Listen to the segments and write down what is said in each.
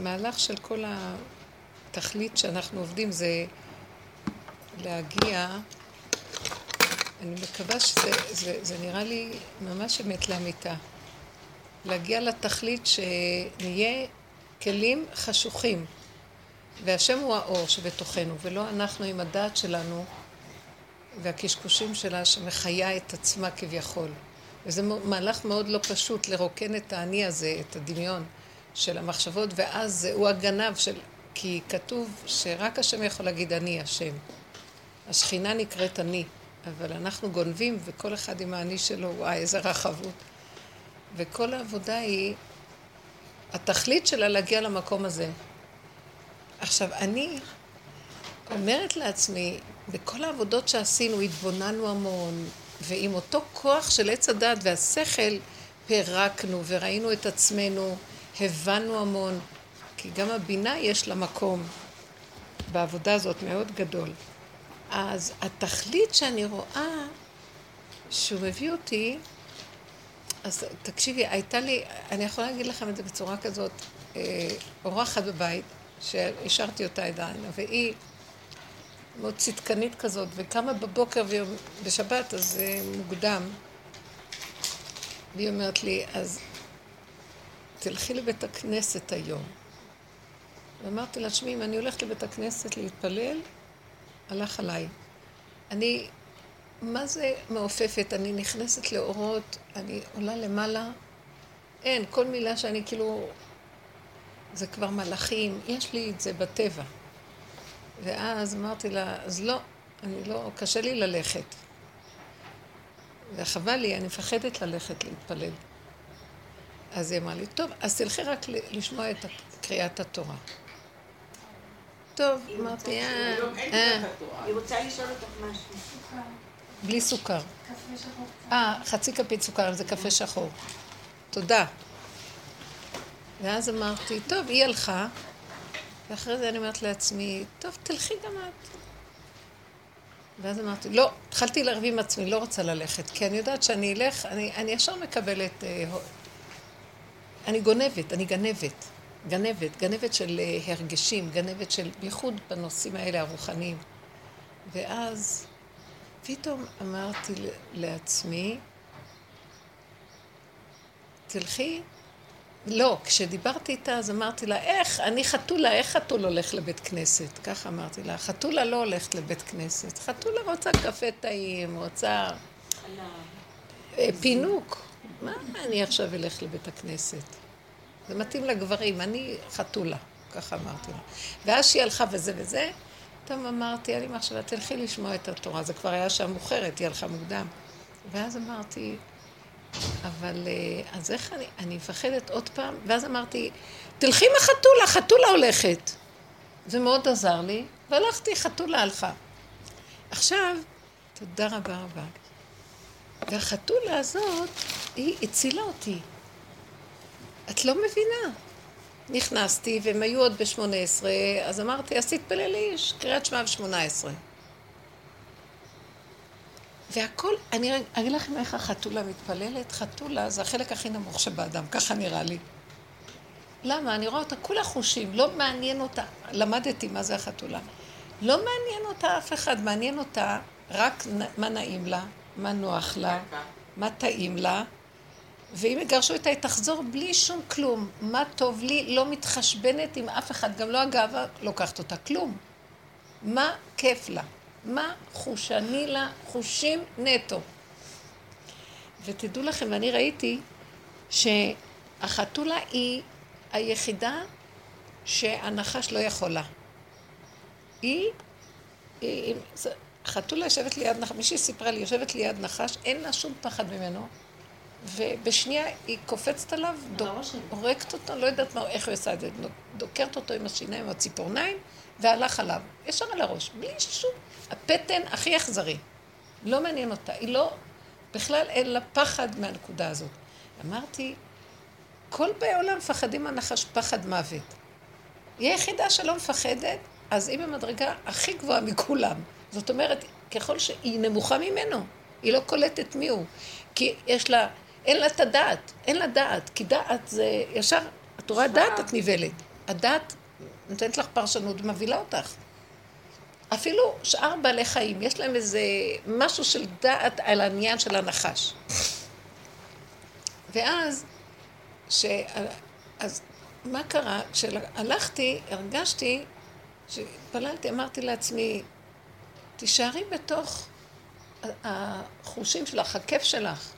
המהלך של כל התכלית שאנחנו עובדים זה להגיע, אני מקווה שזה זה, זה נראה לי ממש אמת לאמיתה. להגיע לתכלית שנהיה כלים חשוכים, והשם הוא האור שבתוכנו, ולא אנחנו עם הדעת שלנו והקשקושים שלה שמחיה את עצמה כביכול. וזה מהלך מאוד לא פשוט לרוקן את האני הזה, את הדמיון של המחשבות, ואז הוא הגנב של... כי כתוב שרק השם יכול להגיד אני השם. השכינה נקראת אני, אבל אנחנו גונבים, וכל אחד עם האני שלו, וואי, איזה רחבות. וכל העבודה היא, התכלית שלה להגיע למקום הזה. עכשיו, אני אומרת לעצמי, בכל העבודות שעשינו, התבוננו המון, ועם אותו כוח של עץ הדת והשכל, פירקנו וראינו את עצמנו, הבנו המון, כי גם הבינה יש לה מקום בעבודה הזאת מאוד גדול. אז התכלית שאני רואה שהוא מביא אותי, אז תקשיבי, הייתה לי, אני יכולה להגיד לכם את זה בצורה כזאת, אה, אורחת בבית, שהשארתי אותה עדיין, והיא מאוד צדקנית כזאת, וקמה בבוקר בשבת, אז זה מוקדם. והיא אומרת לי, אז תלכי לבית הכנסת היום. ואמרתי לה, תשמעי, אם אני הולכת לבית הכנסת להתפלל, הלך עליי. אני, מה זה מעופפת? אני נכנסת לאורות, אני עולה למעלה, אין, כל מילה שאני כאילו, זה כבר מלאכים, יש לי את זה בטבע. ואז אמרתי לה, אז לא, אני לא, קשה לי ללכת. וחבל לי, אני מפחדת ללכת להתפלל. אז היא אמרה לי, טוב, אז תלכי רק לשמוע את קריאת התורה. טוב, אמרתי, אה, אה. היא רוצה לשאול אותך משהו. בלי סוכר. אה, חצי כפית סוכר, זה קפה שחור. תודה. ואז אמרתי, טוב, היא הלכה, ואחרי זה אני אומרת לעצמי, טוב, תלכי גם את. ואז אמרתי, לא, התחלתי לריב עם עצמי, לא רוצה ללכת, כי אני יודעת שאני אלך, אני, אני ישר מקבלת, אה, אני גונבת, אני גנבת, גנבת, גנבת של אה, הרגשים, גנבת של, בייחוד בנושאים האלה הרוחניים. ואז פתאום אמרתי לעצמי, תלכי לא, כשדיברתי איתה אז אמרתי לה, איך, אני חתולה, איך חתול הולך לבית כנסת? ככה אמרתי לה, חתולה לא הולכת לבית כנסת, חתולה רוצה קפה טעים, רוצה אה, פינוק. מה אני עכשיו אלך לבית הכנסת? זה מתאים לגברים, אני חתולה, ככה אמרתי לה. ואז שהיא הלכה וזה וזה, פתאום אמרתי, אני מחשבה, תלכי לשמוע את התורה. זה כבר היה שם מאוחרת, היא הלכה מוקדם. ואז אמרתי, אבל אה, אז איך אני, אני מפחדת עוד פעם, ואז אמרתי, תלכי עם החתולה, חתולה הולכת. זה מאוד עזר לי, והלכתי, חתולה הלכה. עכשיו, תודה רבה רבה. והחתולה הזאת, היא הצילה אותי. את לא מבינה. נכנסתי, והם היו עוד בשמונה עשרה, אז אמרתי, אז תתפללי, קריאת שמע בשמונה עשרה. והכל, אני אגיד לכם איך החתולה מתפללת. חתולה זה החלק הכי נמוך שבאדם, ככה נראה לי. למה? אני רואה אותה כולה חושים, לא מעניין אותה, למדתי מה זה החתולה. לא מעניין אותה אף אחד, מעניין אותה רק מה נעים לה, מה נוח לה, מה טעים לה, ואם יגרשו אותה, היא תחזור בלי שום כלום. מה טוב לי, לא מתחשבנת עם אף אחד, גם לא הגאווה לוקחת אותה, כלום. מה כיף לה. מה חושני לה? חושים נטו. ותדעו לכם, ואני ראיתי שהחתולה היא היחידה שהנחש לא יכול לה. היא, היא, חתולה יושבת ליד נחש, מישהי סיפרה לי, יושבת ליד נחש, אין לה שום פחד ממנו, ובשנייה היא קופצת עליו, הורגת אותו, לא יודעת מה, איך היא עושה את זה, דוקרת אותו עם השיניים, עם הציפורניים, והלך עליו, ישר על הראש, בלי שום הפטן הכי אכזרי. לא מעניין אותה. היא לא, בכלל אין לה פחד מהנקודה הזאת. אמרתי, כל באי עולם מפחדים מהנחש פחד מוות. היא היחידה שלא מפחדת, אז היא במדרגה הכי גבוהה מכולם. זאת אומרת, ככל שהיא נמוכה ממנו, היא לא קולטת מי הוא. כי יש לה, אין לה את הדעת, אין לה דעת, כי דעת זה ישר, את רואה דעת, את נבלת. הדת נותנת לך פרשנות ומבהילה אותך. אפילו שאר בעלי חיים, יש להם איזה משהו של דעת על העניין של הנחש. ואז, ש... אז מה קרה? כשהלכתי, הרגשתי, כשהתפללתי, אמרתי לעצמי, תישארי בתוך החושים שלך, הכיף שלך.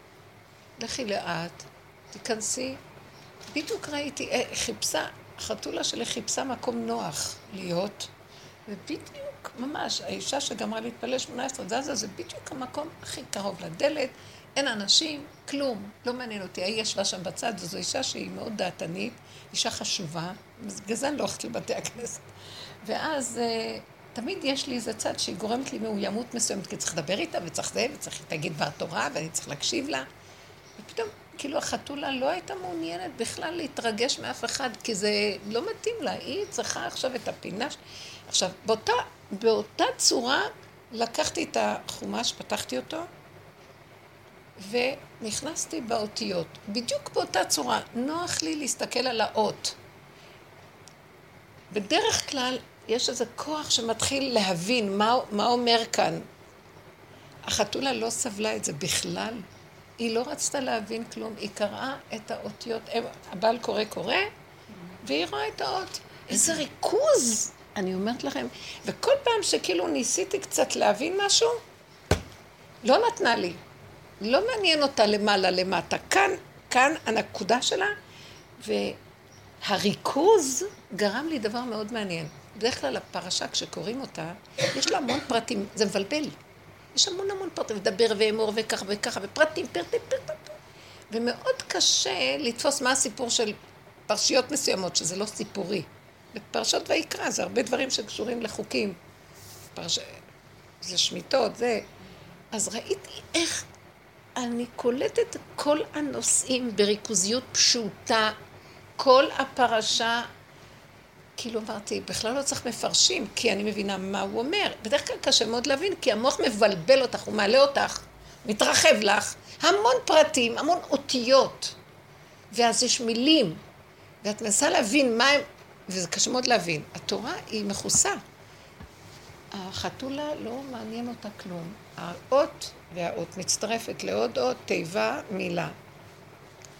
לכי לאט, תיכנסי. בדיוק ראיתי, אה, חיפשה, החתולה שלי חיפשה מקום נוח להיות, ובדיוק, ממש, האישה שגמרה להתפלל שמונה עשרה זזה, זה בדיוק המקום הכי קרוב לדלת, אין אנשים, כלום, לא מעניין אותי. היא ישבה שם בצד, וזו אישה שהיא מאוד דעתנית, אישה חשובה, בגלל זה אני לא הולכת לבתי הכנסת. ואז אה, תמיד יש לי איזה צד שהיא גורמת לי מאוימות מסוימת, כי צריך לדבר איתה, וצריך זה, וצריך להגיד דבר תורה, ואני צריך להקשיב לה. ופתאום, כאילו החתולה לא הייתה מעוניינת בכלל להתרגש מאף אחד, כי זה לא מתאים לה, היא צריכה עכשיו את הפינה. עכשיו, באותה, באותה צורה לקחתי את החומש, פתחתי אותו, ונכנסתי באותיות. בדיוק באותה צורה, נוח לי להסתכל על האות. בדרך כלל יש איזה כוח שמתחיל להבין מה, מה אומר כאן. החתולה לא סבלה את זה בכלל. היא לא רצתה להבין כלום, היא קראה את האותיות, הבעל קורא קורא, והיא רואה את האות. איזה ריכוז, אני אומרת לכם. וכל פעם שכאילו ניסיתי קצת להבין משהו, לא נתנה לי. לא מעניין אותה למעלה למטה. כאן, כאן הנקודה שלה, והריכוז גרם לי דבר מאוד מעניין. בדרך כלל הפרשה, כשקוראים אותה, יש לה המון פרטים, זה מבלבל. יש המון המון פרטים, לדבר ואמור וככה וככה, ופרטים, פרטים, פרטים. ומאוד קשה לתפוס מה הסיפור של פרשיות מסוימות, שזה לא סיפורי. בפרשות ויקרא זה הרבה דברים שקשורים לחוקים. פרש... זה שמיטות, זה... אז ראיתי איך אני קולטת כל הנושאים בריכוזיות פשוטה, כל הפרשה כאילו אמרתי, בכלל לא צריך מפרשים, כי אני מבינה מה הוא אומר. בדרך כלל קשה מאוד להבין, כי המוח מבלבל אותך, הוא מעלה אותך, מתרחב לך, המון פרטים, המון אותיות. ואז יש מילים, ואת מנסה להבין מה הם, וזה קשה מאוד להבין. התורה היא מכוסה. החתולה לא מעניין אותה כלום. האות והאות מצטרפת לעוד אות, תיבה, מילה.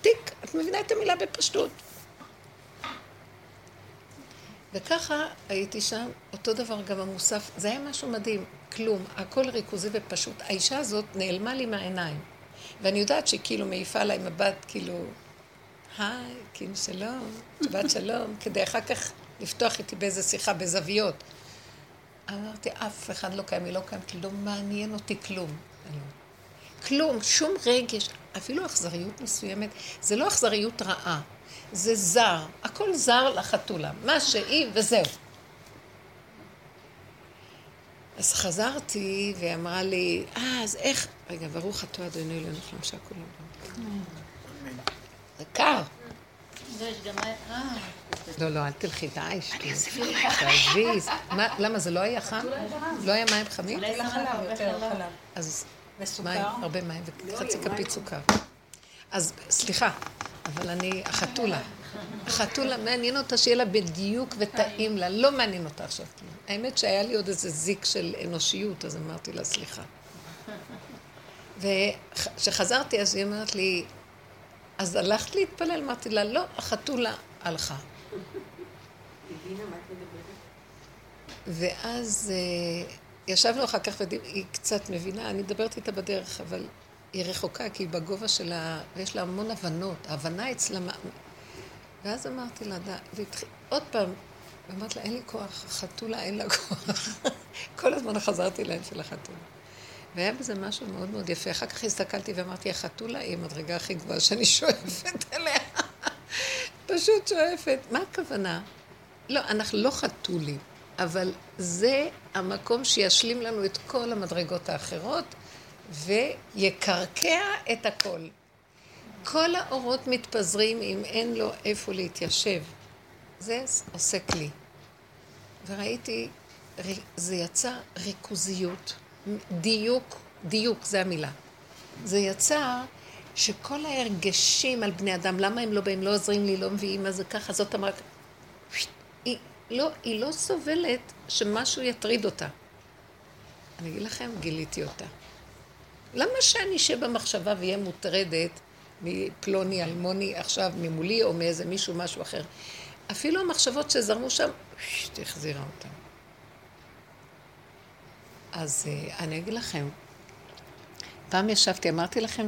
תיק, את מבינה את המילה בפשטות. וככה הייתי שם, אותו דבר גם המוסף, זה היה משהו מדהים, כלום, הכל ריכוזי ופשוט. האישה הזאת נעלמה לי מהעיניים. ואני יודעת שהיא כאילו מעיפה עליי מבט, כאילו, היי, כאילו שלום, שבת שלום, כדי אחר כך לפתוח איתי באיזה שיחה, בזוויות. אמרתי, אף אחד לא קיים, היא לא קיימת, לא מעניין אותי כלום. כלום, שום רגש, אפילו אכזריות מסוימת, זה לא אכזריות רעה. זה זר, הכל זר לחתולה, מה שהיא וזהו. אז חזרתי והיא אמרה לי, אה, אז איך... רגע, ברוך אתה אדוני אלוהינו חמשה כולם. זה קר. לא, לא, אל תלכי, די, שתי. תעזבי. למה, זה לא היה חם? לא היה מים חמים? אז מים, הרבה מים וחצי כפית סוכר. אז סליחה, אבל אני, החתולה. החתולה, מעניין אותה שיהיה לה בדיוק וטעים לה, לא מעניין אותה עכשיו. האמת שהיה לי עוד איזה זיק של אנושיות, אז אמרתי לה, סליחה. וכשחזרתי, אז היא אומרת לי, אז הלכת להתפלל? אמרתי לה, לא, החתולה הלכה. ואז אה, ישבנו אחר כך, והיא קצת מבינה, אני מדברת איתה בדרך, אבל היא רחוקה, כי היא בגובה שלה, ויש לה המון הבנות. ההבנה אצלה... ואז אמרתי לה, והתחיל, עוד פעם, ואמרתי לה, אין לי כוח, חתולה אין לה כוח. כל הזמן חזרתי להם של החתולה. והיה בזה משהו מאוד מאוד יפה. אחר כך הסתכלתי ואמרתי, החתולה היא המדרגה הכי גבוהה שאני שואפת אליה. פשוט שואפת. מה הכוונה? לא, אנחנו לא חתולים, אבל זה המקום שישלים לנו את כל המדרגות האחרות, ויקרקע את הכל. כל האורות מתפזרים אם אין לו איפה להתיישב. זה עושה כלי. וראיתי, זה יצר ריכוזיות, דיוק, דיוק, זה המילה. זה יצר שכל ההרגשים על בני אדם, למה הם לא באים, לא עוזרים לי, לא מביאים, מה זה ככה, זאת אמרה, היא לא, היא לא סובלת שמשהו יטריד אותה. אני אגיד לכם, גיליתי אותה. למה שאני אשב במחשבה ואהיה מוטרדת מפלוני אלמוני עכשיו ממולי או מאיזה מישהו, משהו אחר? אפילו המחשבות שזרמו שם, החזירה אותן. אז אה, אני אגיד לכם, פעם ישבתי, אמרתי לכם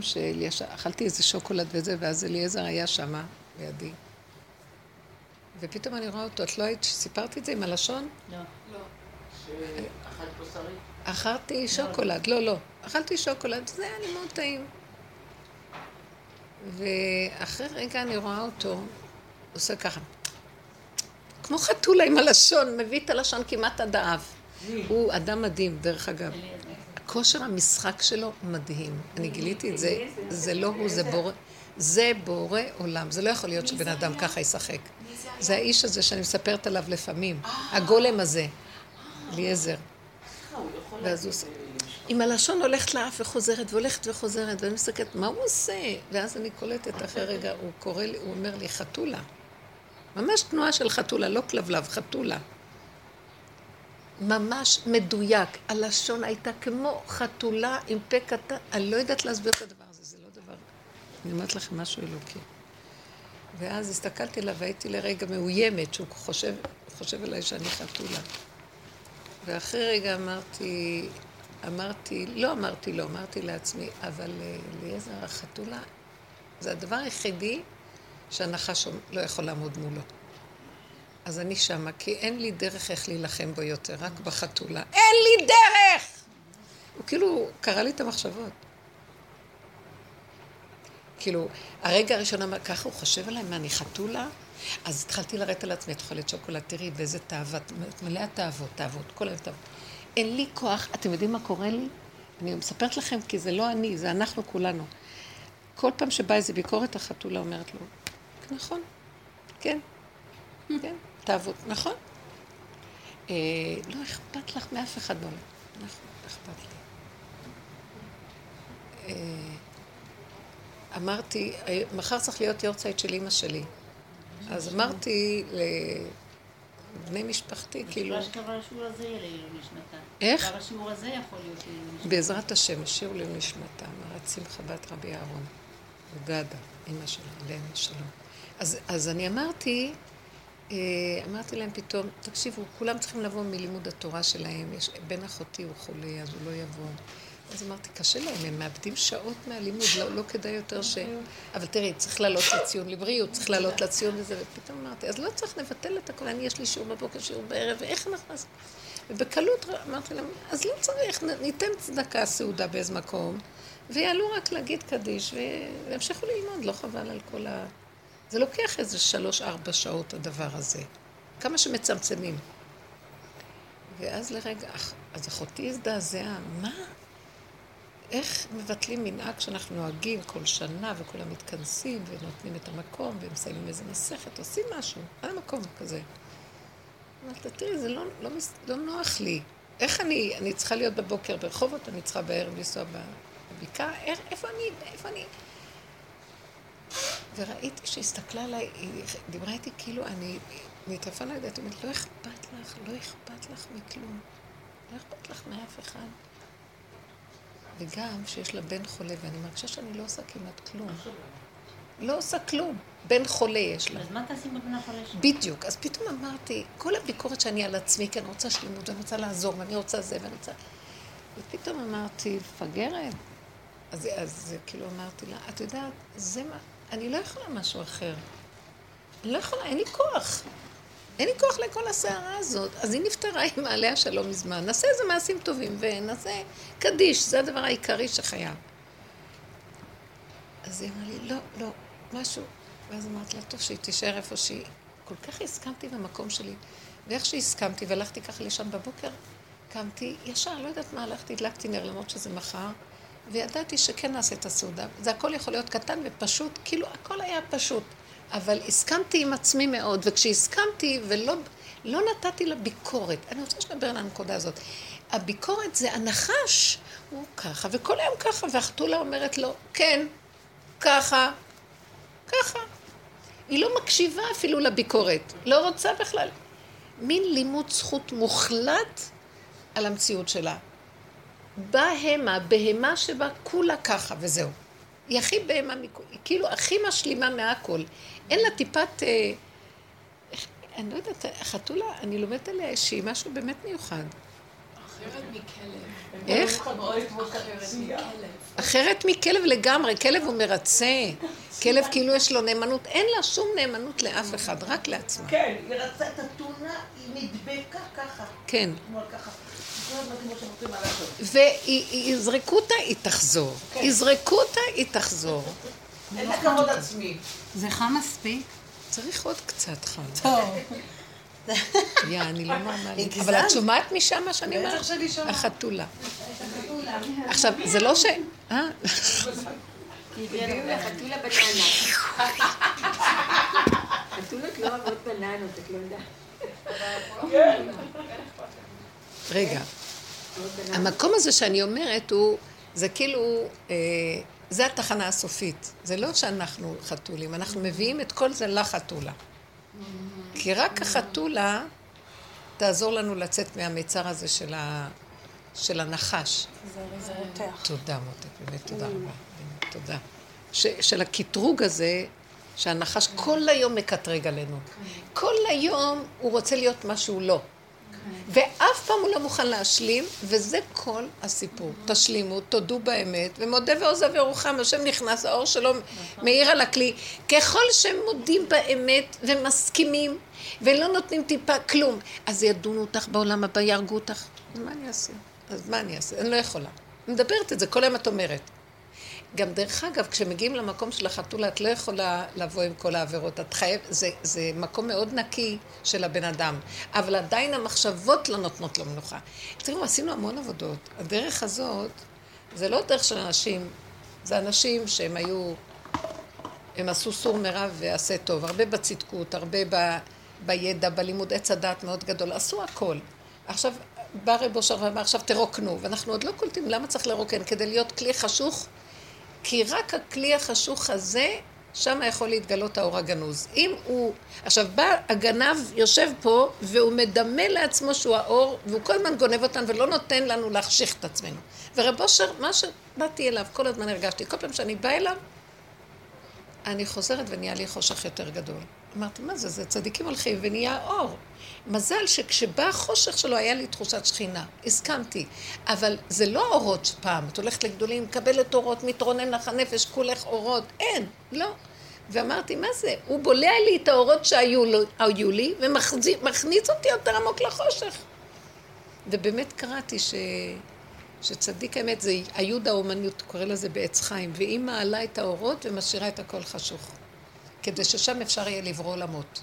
שאכלתי איזה שוקולד וזה, ואז אליעזר היה שמה לידי. ופתאום אני רואה אותו, את לא היית שסיפרתי את זה עם הלשון? לא. לא. שאכלת בשרי? אכלתי שוקולד, לא, לא. אכלתי שוקולד, זה היה לי מאוד טעים. ואחרי רגע אני רואה אותו, עושה ככה. כמו חתולה עם הלשון, מביא את הלשון כמעט עד האף. הוא אדם מדהים, דרך אגב. כושר המשחק שלו מדהים. אני גיליתי את זה, זה לא הוא, זה בורא, זה בורא עולם. זה לא יכול להיות שבן אדם ככה ישחק. זה האיש הזה שאני מספרת עליו לפעמים, הגולם הזה, אליעזר. ואז הוא עושה... עם הלשון הולכת לאף וחוזרת והולכת וחוזרת, ואני מסתכלת, מה הוא עושה? ואז אני קולטת אחרי רגע, הוא קורא לי, הוא אומר לי, חתולה. ממש תנועה של חתולה, לא כלבלב, חתולה. ממש מדויק. הלשון הייתה כמו חתולה עם פה קטן. אני לא יודעת להסביר את הדבר הזה, זה לא דבר... אני אומרת לכם משהו אלוקי. ואז הסתכלתי עליו והייתי לרגע מאוימת, שהוא חושב, חושב עליי שאני חתולה. ואחרי רגע אמרתי, אמרתי, לא אמרתי לא, אמרתי לעצמי, אבל אה, אליעזר, החתולה, זה הדבר היחידי שהנחש לא יכול לעמוד מולו. אז אני שמה, כי אין לי דרך איך להילחם בו יותר, רק בחתולה. אין לי דרך! הוא כאילו קרא לי את המחשבות. כאילו, הרגע הראשון אמר, ככה הוא חושב עליי, מה, אני חתולה? אז התחלתי לרדת על עצמי, את אוכלת שוקולד, תראי באיזה תאווה, מלאה תאוות, תאוות, כל היום תאוות. אין לי כוח, אתם יודעים מה קורה לי? אני מספרת לכם, כי זה לא אני, זה אנחנו כולנו. כל פעם שבאה איזו ביקורת, החתולה אומרת לו, נכון, כן, כן. תעבוד, נכון? אה, לא אכפת לך מאף אחד בעולם. נכון, אכפת לי. אה, אמרתי, אה, מחר צריך להיות יורצייט של אימא שלי. אז אמרתי לבני משפחתי, כאילו... נשמע שקרה השיעור הזה לעילוי נשמתה. איך? כבר השיעור הזה יכול להיות לעילוי נשמתה. בעזרת השם, השיעור לעילוי נשמתה, מערת שמחה בת רבי אהרון, וגדה, אימא שלה, עליהם השלום. אז, אז אני אמרתי, אה, אמרתי להם פתאום, תקשיבו, כולם צריכים לבוא מלימוד התורה שלהם, יש, בן אחותי הוא חולה, אז הוא לא יבוא. אז אמרתי, קשה להם, הם מאבדים שעות מהלימוד, לא, לא כדאי יותר ש... אבל תראי, צריך לעלות לציון לבריאות, צריך לעלות לציון וזה, ופתאום אמרתי, אז לא צריך לבטל את הכול, אני יש לי שיעור בבוקר, שיעור בערב, ואיך אנחנו... ובקלות אמרתי להם, אז לא צריך, ניתן צדקה סעודה באיזה מקום, ויעלו רק להגיד קדיש, וימשיכו ללמוד, לא חבל על כל ה... זה לוקח איזה שלוש-ארבע שעות הדבר הזה. כמה שמצמצמים. ואז לרגע, אז אחותי הזדעזעה, מה? איך מבטלים מנהג שאנחנו נוהגים כל שנה וכולם מתכנסים ונותנים את המקום ומסיימים איזה מסכת, עושים משהו, על המקום כזה. אמרתי, תראי, זה לא, לא, לא נוח לי. איך אני, אני צריכה להיות בבוקר ברחובות, אני צריכה בערב לנסוע בבקעה, איפה אני, איפה אני? וראיתי שהסתכלה עליי, היא דיברה איתי כאילו אני נטרפה לה ידעת, אומרת, לא אכפת לך, לא אכפת לך מכלום. לא אכפת לך מאף אחד. וגם שיש לה בן חולה, ואני מרגישה שאני לא עושה כמעט כלום. לא עושה כלום. בן חולה יש לה. אז מה תעשי בבן החולה שלך? בדיוק. אז פתאום אמרתי, כל הביקורת שאני על עצמי, כי אני רוצה שלמות, ואני רוצה לעזור, ואני רוצה זה, ואני רוצה... ופתאום אמרתי, מפגרת. אז, אז כאילו אמרתי לה, את יודעת, זה מה... אני לא יכולה משהו אחר. אני לא יכולה, אין לי כוח. אין לי כוח לכל הסערה הזאת. אז היא נפטרה עם מעלה השלום מזמן. נעשה איזה מעשים טובים ונעשה קדיש, זה הדבר העיקרי שחייב. אז היא אמרה לי, לא, לא, משהו. ואז אמרתי לה, טוב, שהיא תישאר איפה שהיא. כל כך הסכמתי במקום שלי. ואיך שהסכמתי והלכתי ככה לישון בבוקר, קמתי, ישר, לא יודעת מה, הלכתי, הדלקתי נר, למרות שזה מחר. וידעתי שכן נעשה את הסעודה. זה הכל יכול להיות קטן ופשוט, כאילו הכל היה פשוט. אבל הסכמתי עם עצמי מאוד, וכשהסכמתי ולא לא נתתי לה ביקורת, אני רוצה לדבר על הנקודה הזאת. הביקורת זה הנחש, הוא ככה, וכל היום ככה, והחתולה אומרת לו, כן, ככה, ככה. היא לא מקשיבה אפילו לביקורת, לא רוצה בכלל. מין לימוד זכות מוחלט על המציאות שלה. בהמה, בהמה שבה כולה ככה וזהו. היא הכי בהמה, היא כאילו הכי משלימה מהכל. אין לה טיפת... אה, אני לא יודעת, חתולה, אני לומדת עליה שהיא משהו באמת מיוחד. אחרת מכלב. איך? אחרת מכלב. לגמרי, כלב הוא מרצה. כלב כאילו יש לו נאמנות, אין לה שום נאמנות לאף אחד, רק לעצמה. כן, היא רצה את אתונה, היא נדבקה ככה. כן. לעשות. ויזרקו אותה, היא תחזור. יזרקו אותה, היא תחזור. אין לה כבוד עצמי. זה חם מספיק? צריך עוד קצת חם. טוב. יא, אני לא מאמינה. אבל את שומעת משם מה שאני אומרת? בטח שאני שומעת. החתולה. עכשיו, זה לא ש... אה? חתולה בננה. חתולות לא אוהבות בננות, את לא יודעת. רגע. המקום הזה שאני אומרת הוא, זה כאילו, אה, זה התחנה הסופית. זה לא שאנחנו חתולים, אנחנו מביאים את כל זה לחתולה. כי רק החתולה תעזור לנו לצאת מהמיצר הזה של, ה, של הנחש. זה רותח. תודה מותק, באמת תודה רבה. תודה. ש, של הקטרוג הזה, שהנחש כל היום מקטרג עלינו. כל היום הוא רוצה להיות מה שהוא לא. ואף פעם הוא לא מוכן להשלים, וזה כל הסיפור. תשלימו, תודו באמת, ומודה ועוזב ירוחם, השם נכנס, האור שלו מאיר על הכלי. ככל שהם מודים באמת ומסכימים, ולא נותנים טיפה כלום, אז ידונו אותך בעולם הבא, יהרגו אותך. אז מה אני אעשה? אז מה אני אעשה? אני לא יכולה. אני מדברת את זה, כל היום את אומרת. גם דרך אגב, כשמגיעים למקום של החתולה, את לא יכולה לבוא עם כל העבירות. את חייב, זה, זה מקום מאוד נקי של הבן אדם. אבל עדיין המחשבות לא נותנות לו מנוחה. תראו, עשינו המון עבודות. הדרך הזאת, זה לא דרך של אנשים, זה אנשים שהם היו, הם עשו סור מרע ועשה טוב. הרבה בצדקות, הרבה ב, בידע, בלימוד עץ הדעת מאוד גדול. עשו הכל. עכשיו, בא רב אושר ואמר, עכשיו תרוקנו. ואנחנו עוד לא קולטים למה צריך לרוקן, כדי להיות כלי חשוך. כי רק הכלי החשוך הזה, שם יכול להתגלות האור הגנוז. אם הוא... עכשיו, בא הגנב, יושב פה, והוא מדמה לעצמו שהוא האור, והוא כל הזמן גונב אותנו ולא נותן לנו להחשיך את עצמנו. ורב אושר, מה שבאתי אליו, כל הזמן הרגשתי, כל פעם שאני באה אליו, אני חוזרת ונהיה לי חושך יותר גדול. אמרתי, מה זה? זה צדיקים הולכים ונהיה אור. מזל שכשבא החושך שלו היה לי תחושת שכינה. הסכמתי. אבל זה לא אורות פעם. את הולכת לגדולים, מקבלת אורות, מתרונן לך הנפש, כולך אורות. אין, לא. ואמרתי, מה זה? הוא בולע לי את האורות שהיו לי ומכניס אותי יותר עמוק לחושך. ובאמת קראתי ש... שצדיק האמת זה היוד האומנות, קורא לזה בעץ חיים, והיא מעלה את האורות ומשאירה את הכל חשוך. כדי ששם אפשר יהיה לברוא עולמות.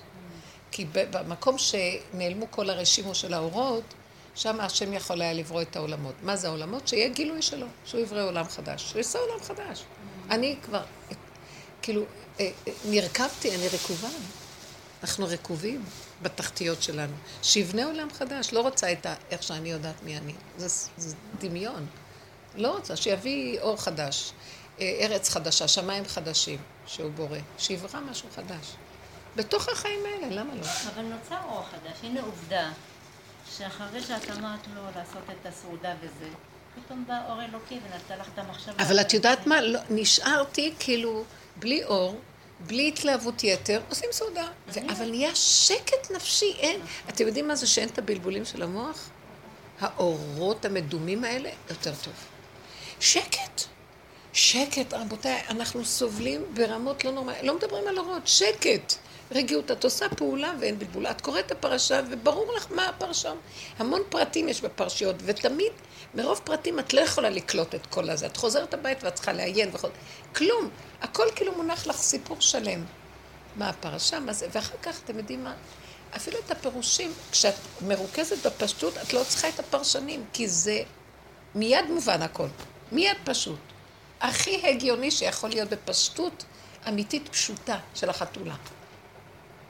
כי במקום שנעלמו כל הרשימו של האורות, שם השם יכול היה לברוא את העולמות. מה זה העולמות? שיהיה גילוי שלו, שהוא יברא עולם חדש, שהוא יעשה עולם חדש. אני כבר, כאילו, אה, אה, נרכבתי, אני רקובה. אנחנו רקובים בתחתיות שלנו. שיבנה עולם חדש, לא רוצה את ה... איך שאני יודעת מי אני. זה, זה דמיון. לא רוצה, שיביא אור חדש, אה, ארץ חדשה, שמיים חדשים, שהוא בורא. שיברא משהו חדש. בתוך החיים האלה, למה לא? אבל נוצר אור חדש. הנה עובדה, שאחרי שאת אמרת לו לעשות את הסעודה וזה, פתאום בא אור אלוקי ונתן לך את המחשבה. אבל את יודעת מה? לא, נשארתי כאילו בלי אור, בלי התלהבות יתר, עושים סעודה. ו- אבל נהיה שקט נפשי, אין. אתם יודעים מה זה שאין את הבלבולים של המוח? האורות המדומים האלה, יותר טוב. שקט. שקט, רבותיי, אנחנו סובלים ברמות לא נורמליות, לא מדברים על אורות, שקט. רגיעות, את עושה פעולה ואין בלבול. את קוראת את הפרשה וברור לך מה הפרשה. המון פרטים יש בפרשיות, ותמיד מרוב פרטים את לא יכולה לקלוט את כל הזה. את חוזרת הבית ואת צריכה לעיין וכל... כלום. הכל כאילו מונח לך סיפור שלם. מה הפרשה, מה זה, ואחר כך אתם יודעים מה? אפילו את הפירושים, כשאת מרוכזת בפשטות, את לא צריכה את הפרשנים, כי זה מיד מובן הכל. מיד פשוט. הכי הגיוני שיכול להיות בפשטות אמיתית פשוטה של החתולה.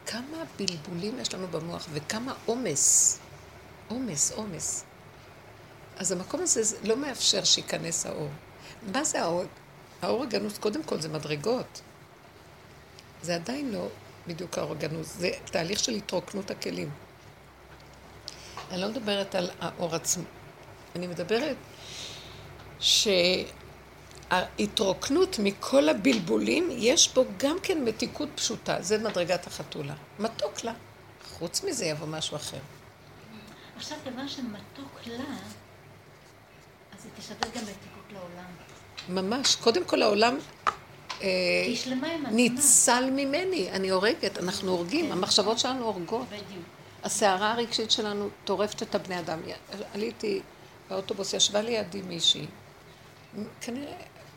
כמה בלבולים יש לנו במוח וכמה עומס. עומס, עומס. אז המקום הזה לא מאפשר שייכנס האור. מה זה האור? האור הגנוז, קודם כל זה מדרגות. זה עדיין לא בדיוק האור הגנוז, זה תהליך של התרוקנות הכלים. אני לא מדברת על האור עצמו. אני מדברת שההתרוקנות מכל הבלבולים, יש בו גם כן מתיקות פשוטה. זה מדרגת החתולה. מתוק לה. חוץ מזה יבוא משהו אחר. עכשיו, כיוון שמתוק לה, אז היא תשדר גם מתיקות לעולם. ממש. קודם כל העולם אה. ניצל ממני. אני הורגת, אנחנו הורגים. כן. המחשבות שלנו הורגות. בדיוק. הסערה הרגשית שלנו טורפת את הבני אדם. עליתי באוטובוס, ישבה לידי מישהי, כנראה,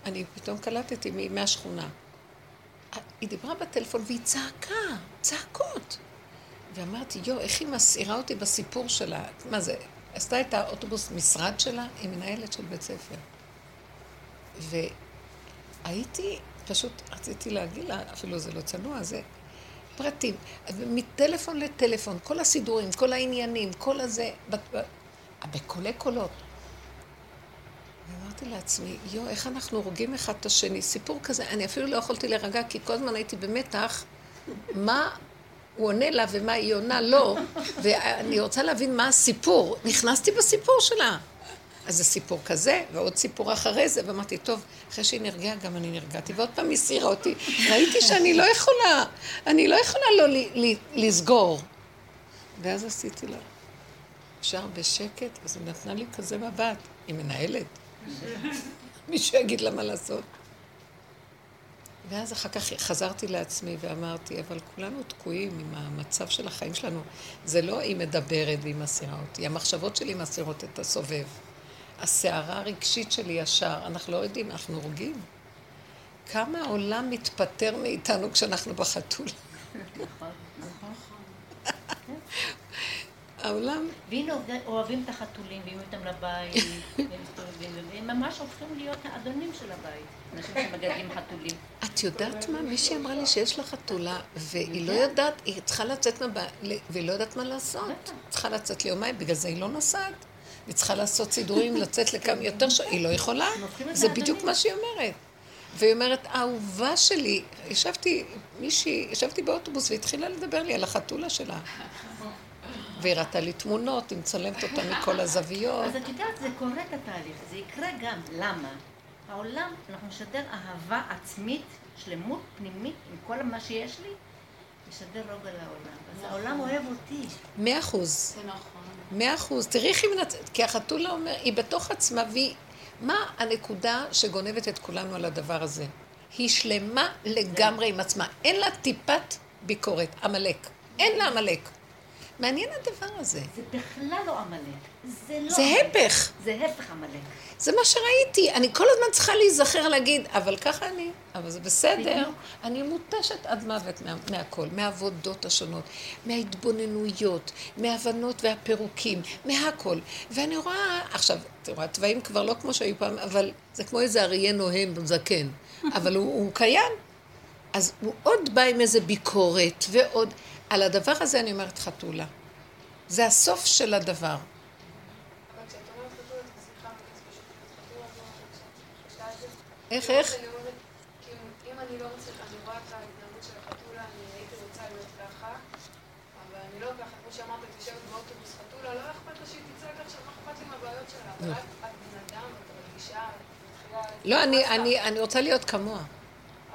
אני פתאום קלטתי מהשכונה. היא דיברה בטלפון והיא צעקה, צעקות. ואמרתי, יו, איך היא מסעירה אותי בסיפור שלה. מה זה, עשתה את האוטובוס משרד שלה, היא מנהלת של בית ספר. והייתי, פשוט רציתי להגיד לה, אפילו זה לא צנוע, זה פרטים. מטלפון לטלפון, כל הסידורים, כל העניינים, כל הזה, בקולי קולות. ואמרתי לעצמי, יו, איך אנחנו הורגים אחד את השני. סיפור כזה, אני אפילו לא יכולתי להירגע, כי כל הזמן הייתי במתח, מה הוא עונה לה ומה היא עונה לו, ואני רוצה להבין מה הסיפור. נכנסתי בסיפור שלה. אז זה סיפור כזה, ועוד סיפור אחרי זה, ואמרתי, טוב, אחרי שהיא נרגעה, גם אני נרגעתי, ועוד פעם היא הסעירה אותי. ראיתי שאני לא יכולה, אני לא יכולה לא ל- ל- לסגור. ואז עשיתי לה, אפשר בשקט, אז היא נתנה לי כזה מבט, היא מנהלת. מישהו יגיד לה מה לעשות. ואז אחר כך חזרתי לעצמי ואמרתי, אבל כולנו תקועים עם המצב של החיים שלנו. זה לא היא מדברת והיא מסירה אותי, המחשבות שלי מסירות את הסובב. הסערה הרגשית שלי ישר, אנחנו לא יודעים, אנחנו הורגים. כמה העולם מתפטר מאיתנו כשאנחנו בחתול. נכון, נכון. העולם, והנה אוהב- אוהבים את החתולים, ואם אותם לבית, והם מסתובבים, והם ממש הופכים להיות האדונים של הבית. אנשים שמגדלים חתולים. את יודעת מה? מישהי אמרה לי שיש לה חתולה, והיא לא יודעת, היא צריכה לצאת מהבית, והיא לא יודעת מה לעשות. צריכה לצאת ליומיים, בגלל זה היא לא נוסעת. היא צריכה לעשות סידורים, לצאת לכמה יותר ש... היא לא יכולה. זה. בדיוק מה שהיא אומרת. והיא אומרת, האהובה שלי, ישבתי, מישהי, ישבתי באוטובוס והתחילה לדבר לי על החתולה שלה. והיא ראתה לי תמונות, היא מצלמת אותה מכל הזוויות. אז את יודעת, זה קורה את התהליך, זה יקרה גם. למה? העולם, אנחנו נשדר אהבה עצמית, שלמות פנימית, עם כל מה שיש לי, נשדר רוגע לעולם. אז העולם אוהב אותי. מאה אחוז. זה נכון. מאה אחוז. תראי איך היא מנצחת, כי החתולה אומר, היא בתוך עצמה, והיא... מה הנקודה שגונבת את כולנו על הדבר הזה? היא שלמה לגמרי עם עצמה. אין לה טיפת ביקורת. עמלק. אין לה עמלק. מעניין הדבר הזה. זה בכלל לא עמלק. זה לא... זה. הפך. זה הפך עמלק. זה מה שראיתי. אני כל הזמן צריכה להיזכר להגיד, אבל ככה אני, אבל זה בסדר. בדיוק. אני מותשת עד מוות מה, מהכל, מהעבודות השונות, מההתבוננויות, מההבנות והפירוקים, מהכל. ואני רואה, עכשיו, את רואה, התוואים כבר לא כמו שהיו פעם, אבל זה כמו איזה אריה נוהם זקן. אבל הוא, הוא קיים. אז הוא עוד בא עם איזה ביקורת, ועוד... על הדבר הזה אני אומרת חתולה. זה הסוף של הדבר. לא. איך, איך? כאילו, אם אני לא מצליחה, אני רואה את ההתנהגות של החתולה, אני הייתי רוצה להיות ככה, אבל אני לא ככה, כמו שאמרת, את יושבת באוטובוס חתולה, לא אכפת לה שהיא תצעק עכשיו, מה אכפת לי מהבעיות שלה, אבל את את בן אדם, את רגישה. לא, אני רוצה להיות כמוה.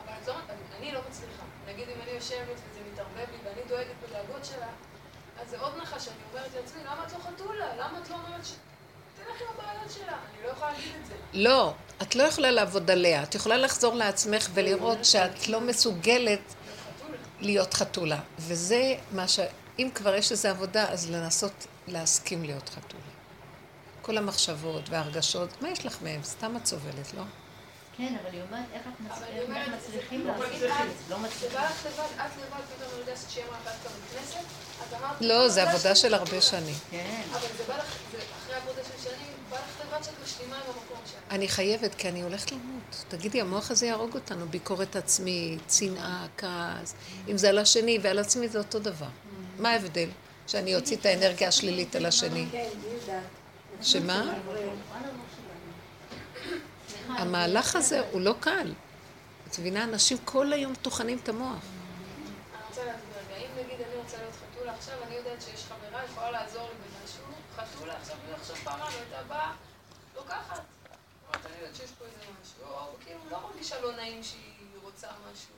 אבל את לא, אני, אני לא מצליחה. נגיד אם אני יושבת וזה מתערבב לי ואני דואגת בדאגות שלה, אז זה עוד נחש שאני אומרת לעצמי, למה את לא חתולה? למה את לא אומרת ש... תלך עם הבעיות שלה. אני לא יכולה להגיד את זה. לא, את לא יכולה לעבוד עליה. את יכולה לחזור לעצמך ולראות שאת לא מסוגלת להיות חתולה. וזה מה ש... אם כבר יש איזו עבודה, אז לנסות להסכים להיות חתולה. כל המחשבות וההרגשות, מה יש לך מהם? סתם את סובלת, לא? כן, אבל היא אומרת, איך מצליחים לעשות את זה-? לא מצליחים. לך לבד, את לבד פתאום הרגשת שיהיה מאחד כאן בכנסת, את אמרת... לא, זה עבודה של חתולה." הרבה שנים. כן. אבל זה בא לך, זה אחרי עבודה של שנים, בא לך לבד שאת משלימה עם המקום שלך. אני חייבת, כי אני הולכת למות. תגידי, המוח הזה יהרוג אותנו. ביקורת עצמית, צנעה, כעס. אם זה על השני ועל עצמי, זה אותו דבר. מה ההבדל? שאני אוציא את האנרגיה השלילית על השני. כן. שמה? המהלך הזה הוא לא קל. את מבינה? אנשים כל היום טוחנים את המוח. אני רוצה להסביר אם נגיד אני רוצה להיות חתולה עכשיו, אני יודעת שיש חברה, יכולה לעזור לי במה משהו, חתולה, עכשיו בלי לחשוב פעמיים, הייתה באה, לוקחת. אני יודעת שיש פה איזה משהו, או כאילו לא מרגישה לא נעים שהיא רוצה משהו.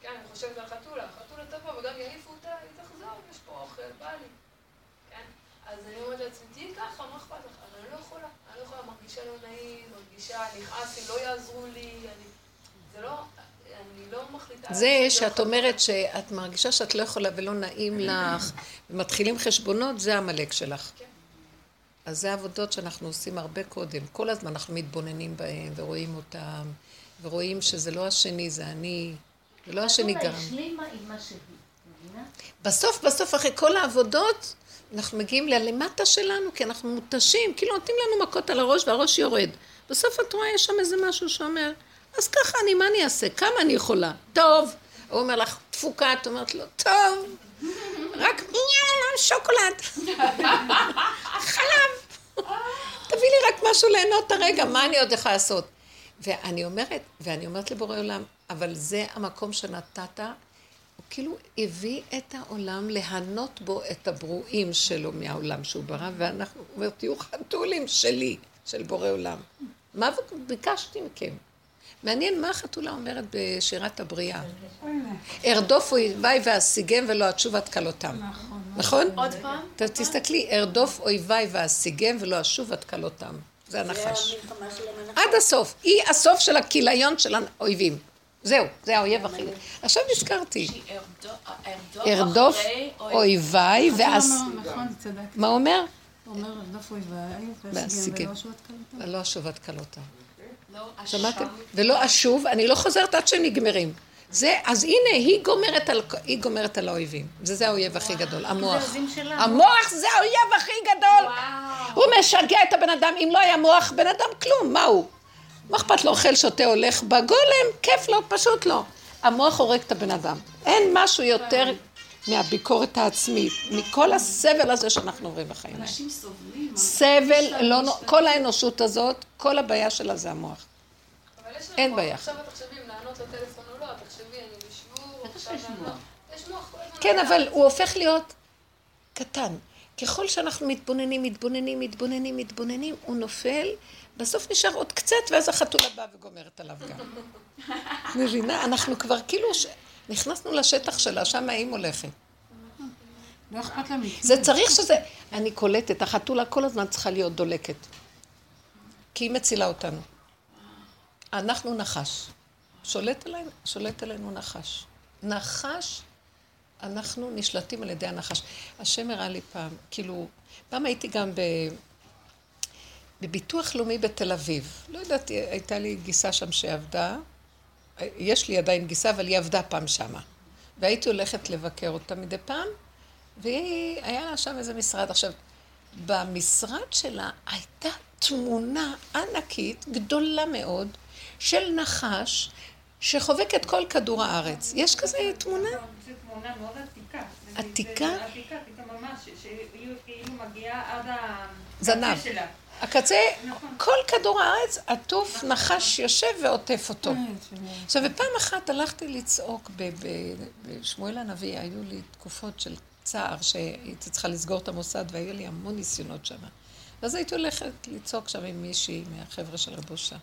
כן, אני חושבת על חתולה, חתולה תבוא וגם יעיפו אותה, היא תחזור, יש פה אוכל, בא לי. כן? אז אני אומרת לעצמי, תהיי ככה, מה אכפת לך? אבל אני לא יכולה, אני לא יכולה, מרגישה לא נעים, מרגישה, נכעס לי, לא יעזרו לי, אני... זה לא... אני לא מחליטה... זה שאת אומרת שאת מרגישה שאת לא יכולה ולא נעים לך, ומתחילים חשבונות, זה עמלק שלך. כן. אז זה עבודות שאנחנו עושים הרבה קודם. כל הזמן אנחנו מתבוננים בהם, ורואים אותם, ורואים שזה לא השני, זה אני, זה לא השני גם. בסוף, בסוף, אחרי כל העבודות, אנחנו מגיעים ללמטה שלנו, כי אנחנו מותשים, כאילו נותנים לנו מכות על הראש והראש יורד. בסוף את רואה, יש שם איזה משהו שאומר, אז ככה אני, מה אני אעשה? כמה אני יכולה? טוב. הוא אומר לך, תפוקה, את אומרת לו, טוב, רק יאללה, שוקולד. חלב. תביא לי רק משהו ליהנות הרגע, מה אני עוד יכולה לעשות? ואני אומרת, ואני אומרת לבורא עולם, אבל זה המקום שנתת, כאילו הביא את העולם להנות בו את הברואים שלו מהעולם שהוא ברא, ואנחנו, הוא אומר, תהיו חתולים שלי, של בורא עולם. מה ביקשתי מכם? מעניין מה החתולה אומרת בשירת הבריאה. ארדוף אויביי ואשיגם ולא אשוב עד כלותם. נכון? עוד פעם? תסתכלי, ארדוף אויביי ואשיגם ולא אשוב עד כלותם. זה הנחש. עד הסוף. היא הסוף של הכיליון של האויבים. זהו, זה האויב הכי... עכשיו נזכרתי. ארדוף אויביי ואז... נכון. מה הוא אומר? הוא אומר, רדוף אויביי. ולא אשוב עד כלותם. לא, שמעתם? ולא אשוב, אני לא חוזרת עד שהם נגמרים. זה, אז הנה, היא גומרת על, היא גומרת על האויבים. זה, זה האויב הכי גדול, המוח. המוח זה האויב הכי גדול. הוא משגע את הבן אדם, אם לא היה מוח, בן אדם כלום, מה הוא? מה אכפת לו, אוכל, שותה, הולך בגולם, כיף לו, פשוט לא. המוח הורג את הבן אדם. אין משהו יותר מהביקורת העצמית, מכל הסבל הזה שאנחנו עוברים בחיים. האלה. אנשים סובלים. סבל, לא, כל האנושות הזאת, כל הבעיה שלה זה המוח. אבל יש לך אין. בעיה. עכשיו את תחשבי אם לענות לטלפון או לא, תחשבי, אני בשיעור, עכשיו יש מוח. כן. אבל הוא הופך להיות קטן. ככל שאנחנו מתבוננים, מתבוננים, מתבוננים, מתבוננים, הוא נופל, בסוף נשאר עוד קצת, ואז החתולה באה וגומרת עליו גם. מבינה? אנחנו כבר כאילו ש... נכנסנו לשטח שלה, שם האם הולכת. לא אכפת להם מכלום. זה צריך שזה... אני קולטת, החתולה כל הזמן צריכה להיות דולקת. כי היא מצילה אותנו. אנחנו נחש. שולט עלינו, שולט עלינו נחש. נחש, אנחנו נשלטים על ידי הנחש. השם הראה לי פעם, כאילו, פעם הייתי גם ב... בביטוח לאומי בתל אביב. לא יודעת, הייתה לי גיסה שם שעבדה. יש לי עדיין גיסה, אבל היא עבדה פעם שמה. והייתי הולכת לבקר אותה מדי פעם, והיה לה שם איזה משרד. עכשיו, במשרד שלה הייתה תמונה ענקית, גדולה מאוד, של נחש שחובק את כל כדור הארץ. יש כזה תמונה? זו תמונה מאוד עתיקה. עתיקה? עתיקה, עתיקה ממש, שהיא מגיעה עד ה... זנב. שלה. הקצה. כל כדור הארץ עטוף נחש יושב ועוטף אותו. עכשיו, ופעם אחת הלכתי לצעוק בשמואל הנביא, היו לי תקופות של צער שהייתי צריכה לסגור את המוסד, והיו לי המון ניסיונות שם. ואז הייתי הולכת לצעוק שם עם מישהי מהחבר'ה של רב אושה.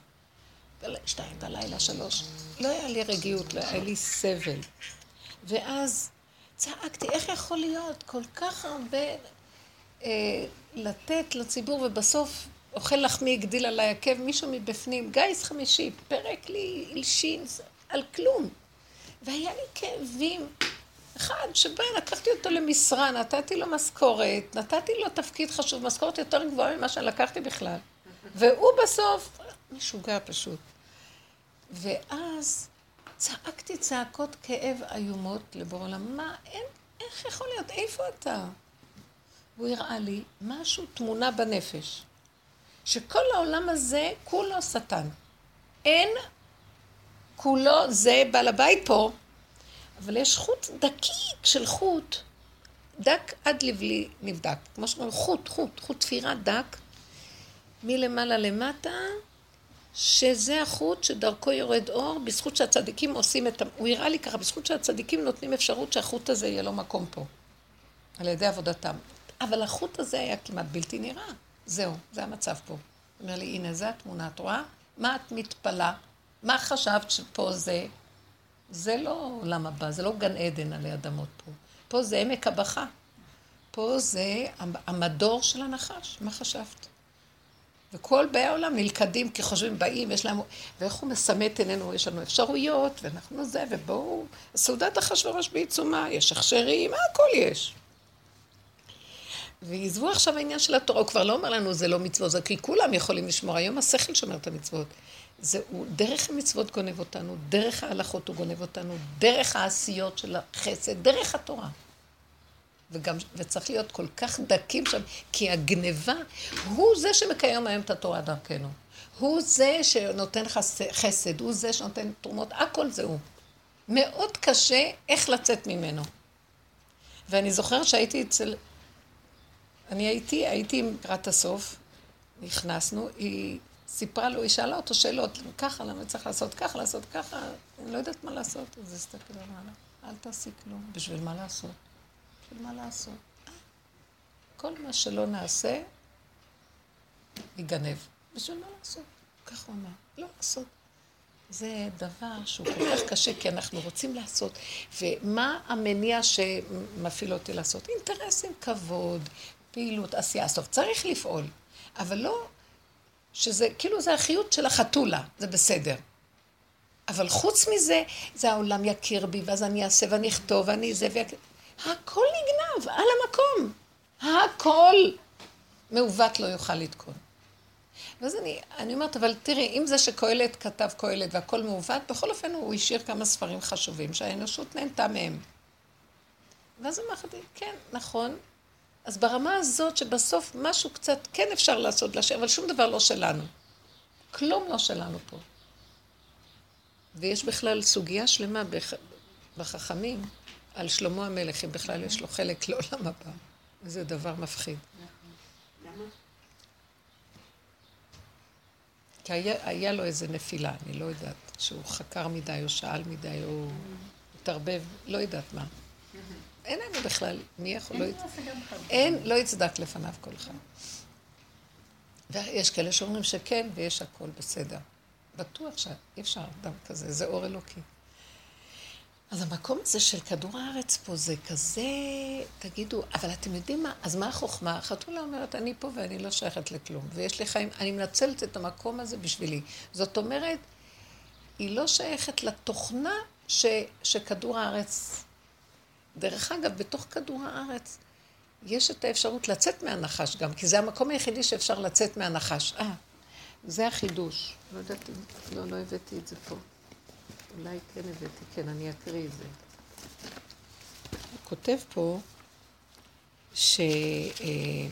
בל- שתיים בלילה, שלוש. לא היה לי רגיעות, לא היה לי סבל. ואז צעקתי, איך יכול להיות כל כך הרבה אה, לתת לציבור, ובסוף אוכל לחמי הגדיל עליי עקב, מישהו מבפנים, גיס חמישי, פרק לי, זה- על כלום. והיה לי כאבים. אחד שבא, לקחתי אותו למשרה, נתתי לו משכורת, נתתי לו תפקיד חשוב, משכורת יותר גבוהה ממה שלקחתי בכלל. והוא בסוף, משוגע פשוט. ואז צעקתי צעקות כאב איומות לבורא עולם, מה, אין, איך יכול להיות, איפה אתה? הוא הראה לי משהו, תמונה בנפש, שכל העולם הזה כולו שטן. אין כולו זה בעל הבית פה, אבל יש חוט דקיק של חוט, דק עד לבלי נבדק. כמו שאומרים, חוט, חוט, חוט תפירה דק, מלמעלה למטה, שזה החוט שדרכו יורד אור, בזכות שהצדיקים עושים את ה... הוא הראה לי ככה, בזכות שהצדיקים נותנים אפשרות שהחוט הזה יהיה לו מקום פה, על ידי עבודתם. אבל החוט הזה היה כמעט בלתי נראה. זהו, זה המצב פה. אומר לי, הנה, זה התמונה, את רואה? מה את מתפלאה? מה חשבת שפה זה? זה לא עולם הבא, זה לא גן עדן עלי אדמות פה. פה זה עמק הבכה. פה זה המדור של הנחש, מה חשבת? וכל באי העולם נלכדים כי חושבים באים, יש להם... ואיך הוא מסמא עינינו, יש לנו אפשרויות, ואנחנו זה, ובואו, סעודת אחשוורוש בעיצומה, יש הכשרים, הכל יש. ועזבו עכשיו העניין של התורה, הוא כבר לא אומר לנו זה לא מצוות, זה כי כולם יכולים לשמור, היום השכל שומר את המצוות. זה, הוא, דרך המצוות גונב אותנו, דרך ההלכות הוא גונב אותנו, דרך העשיות של החסד, דרך התורה. וגם, וצריך להיות כל כך דקים שם, כי הגניבה, הוא זה שמקיים היום את התורה דרכנו. הוא זה שנותן חסד, הוא זה שנותן תרומות, הכל זה הוא. מאוד קשה איך לצאת ממנו. ואני זוכרת שהייתי אצל... אני הייתי, הייתי לקראת הסוף, נכנסנו, היא סיפרה לו, היא שאלה אותו שאלות, ככה, למה צריך לעשות ככה, לעשות ככה, אני לא יודעת מה לעשות. אז הסתכל עליו, אל תעשי כלום, בשביל מה לעשות? בשביל מה לעשות? כל מה שלא נעשה, ייגנב. בשביל מה לעשות? כך הוא אמר, לא לעשות. זה דבר שהוא כל כך קשה, כי אנחנו רוצים לעשות. ומה המניע שמפעיל אותי לעשות? אינטרסים, כבוד, פעילות, עשייה. טוב, צריך לפעול, אבל לא שזה, כאילו זה החיות של החתולה, זה בסדר. אבל חוץ מזה, זה העולם יכיר בי, ואז אני אעשה ואני אכתוב ואני זה ויכיר. הכל נגנב, על המקום. הכל מעוות לא יוכל לתקון. ואז אני, אני אומרת, אבל תראי, אם זה שקהלת כתב קהלת והכל מעוות, בכל אופן הוא השאיר כמה ספרים חשובים שהאנושות נהנתה מהם. ואז אמרתי, כן, נכון. אז ברמה הזאת שבסוף משהו קצת כן אפשר לעשות לשם, אבל שום דבר לא שלנו. כלום לא שלנו פה. ויש בכלל סוגיה שלמה בחכמים על שלמה המלך, אם בכלל יש לו חלק לעולם הבא. וזה דבר מפחיד. כי היה, היה לו איזה נפילה, אני לא יודעת, שהוא חקר מדי או שאל מדי או התערבב, לא יודעת מה. אין לנו בכלל, מי יכול, לא. אין, לא יצדק לפניו כל אחד. ויש כאלה שאומרים שכן, ויש הכל בסדר. בטוח שאי אפשר אדם כזה, זה אור אלוקי. אז המקום הזה של כדור הארץ פה זה כזה, תגידו, אבל אתם יודעים מה? אז מה החוכמה? החתולה אומרת, אני פה ואני לא שייכת לכלום, ויש לי חיים, אני מנצלת את המקום הזה בשבילי. זאת אומרת, היא לא שייכת לתוכנה ש, שכדור הארץ... דרך אגב, בתוך כדור הארץ יש את האפשרות לצאת מהנחש גם, כי זה המקום היחידי שאפשר לצאת מהנחש. אה, זה החידוש. לא יודעת, לא, לא הבאתי את זה פה. אולי כן הבאתי, כן, אני אקריא את זה. הוא כותב פה ש... אה,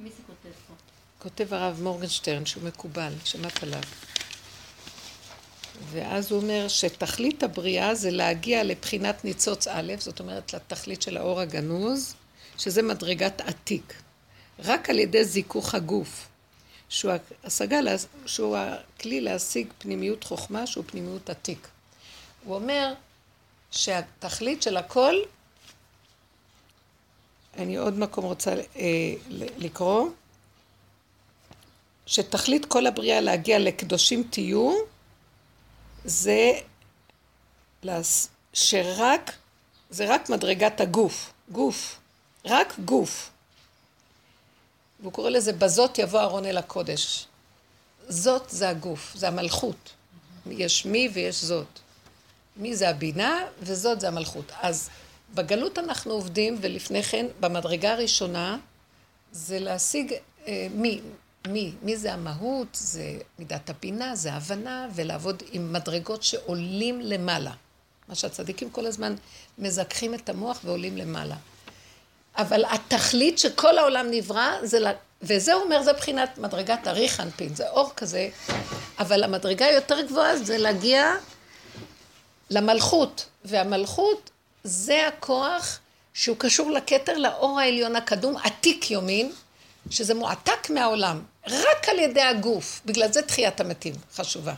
מי זה כותב פה? כותב הרב מורגנשטרן, שהוא מקובל, שמעת עליו. ואז הוא אומר שתכלית הבריאה זה להגיע לבחינת ניצוץ א', זאת אומרת לתכלית של האור הגנוז, שזה מדרגת עתיק. רק על ידי זיכוך הגוף שהוא השגה, שהוא הכלי להשיג פנימיות חוכמה, שהוא פנימיות עתיק. הוא אומר שהתכלית של הכל, אני עוד מקום רוצה אה, לקרוא, שתכלית כל הבריאה להגיע לקדושים תהיו, זה שרק, זה רק מדרגת הגוף, גוף, רק גוף. והוא קורא לזה בזאת יבוא ארון אל הקודש. זאת זה הגוף, זה המלכות. יש מי ויש זאת. מי זה הבינה וזאת זה המלכות. אז בגלות אנחנו עובדים, ולפני כן, במדרגה הראשונה, זה להשיג אה, מי, מי, מי זה המהות, זה מידת הבינה, זה הבנה, ולעבוד עם מדרגות שעולים למעלה. מה שהצדיקים כל הזמן מזכחים את המוח ועולים למעלה. אבל התכלית שכל העולם נברא, זה, וזה הוא אומר, זה בחינת מדרגת אריך אנפין, זה אור כזה, אבל המדרגה היותר גבוהה זה להגיע למלכות, והמלכות זה הכוח שהוא קשור לכתר, לאור העליון הקדום, עתיק יומין, שזה מועתק מהעולם, רק על ידי הגוף, בגלל זה תחיית המתים חשובה.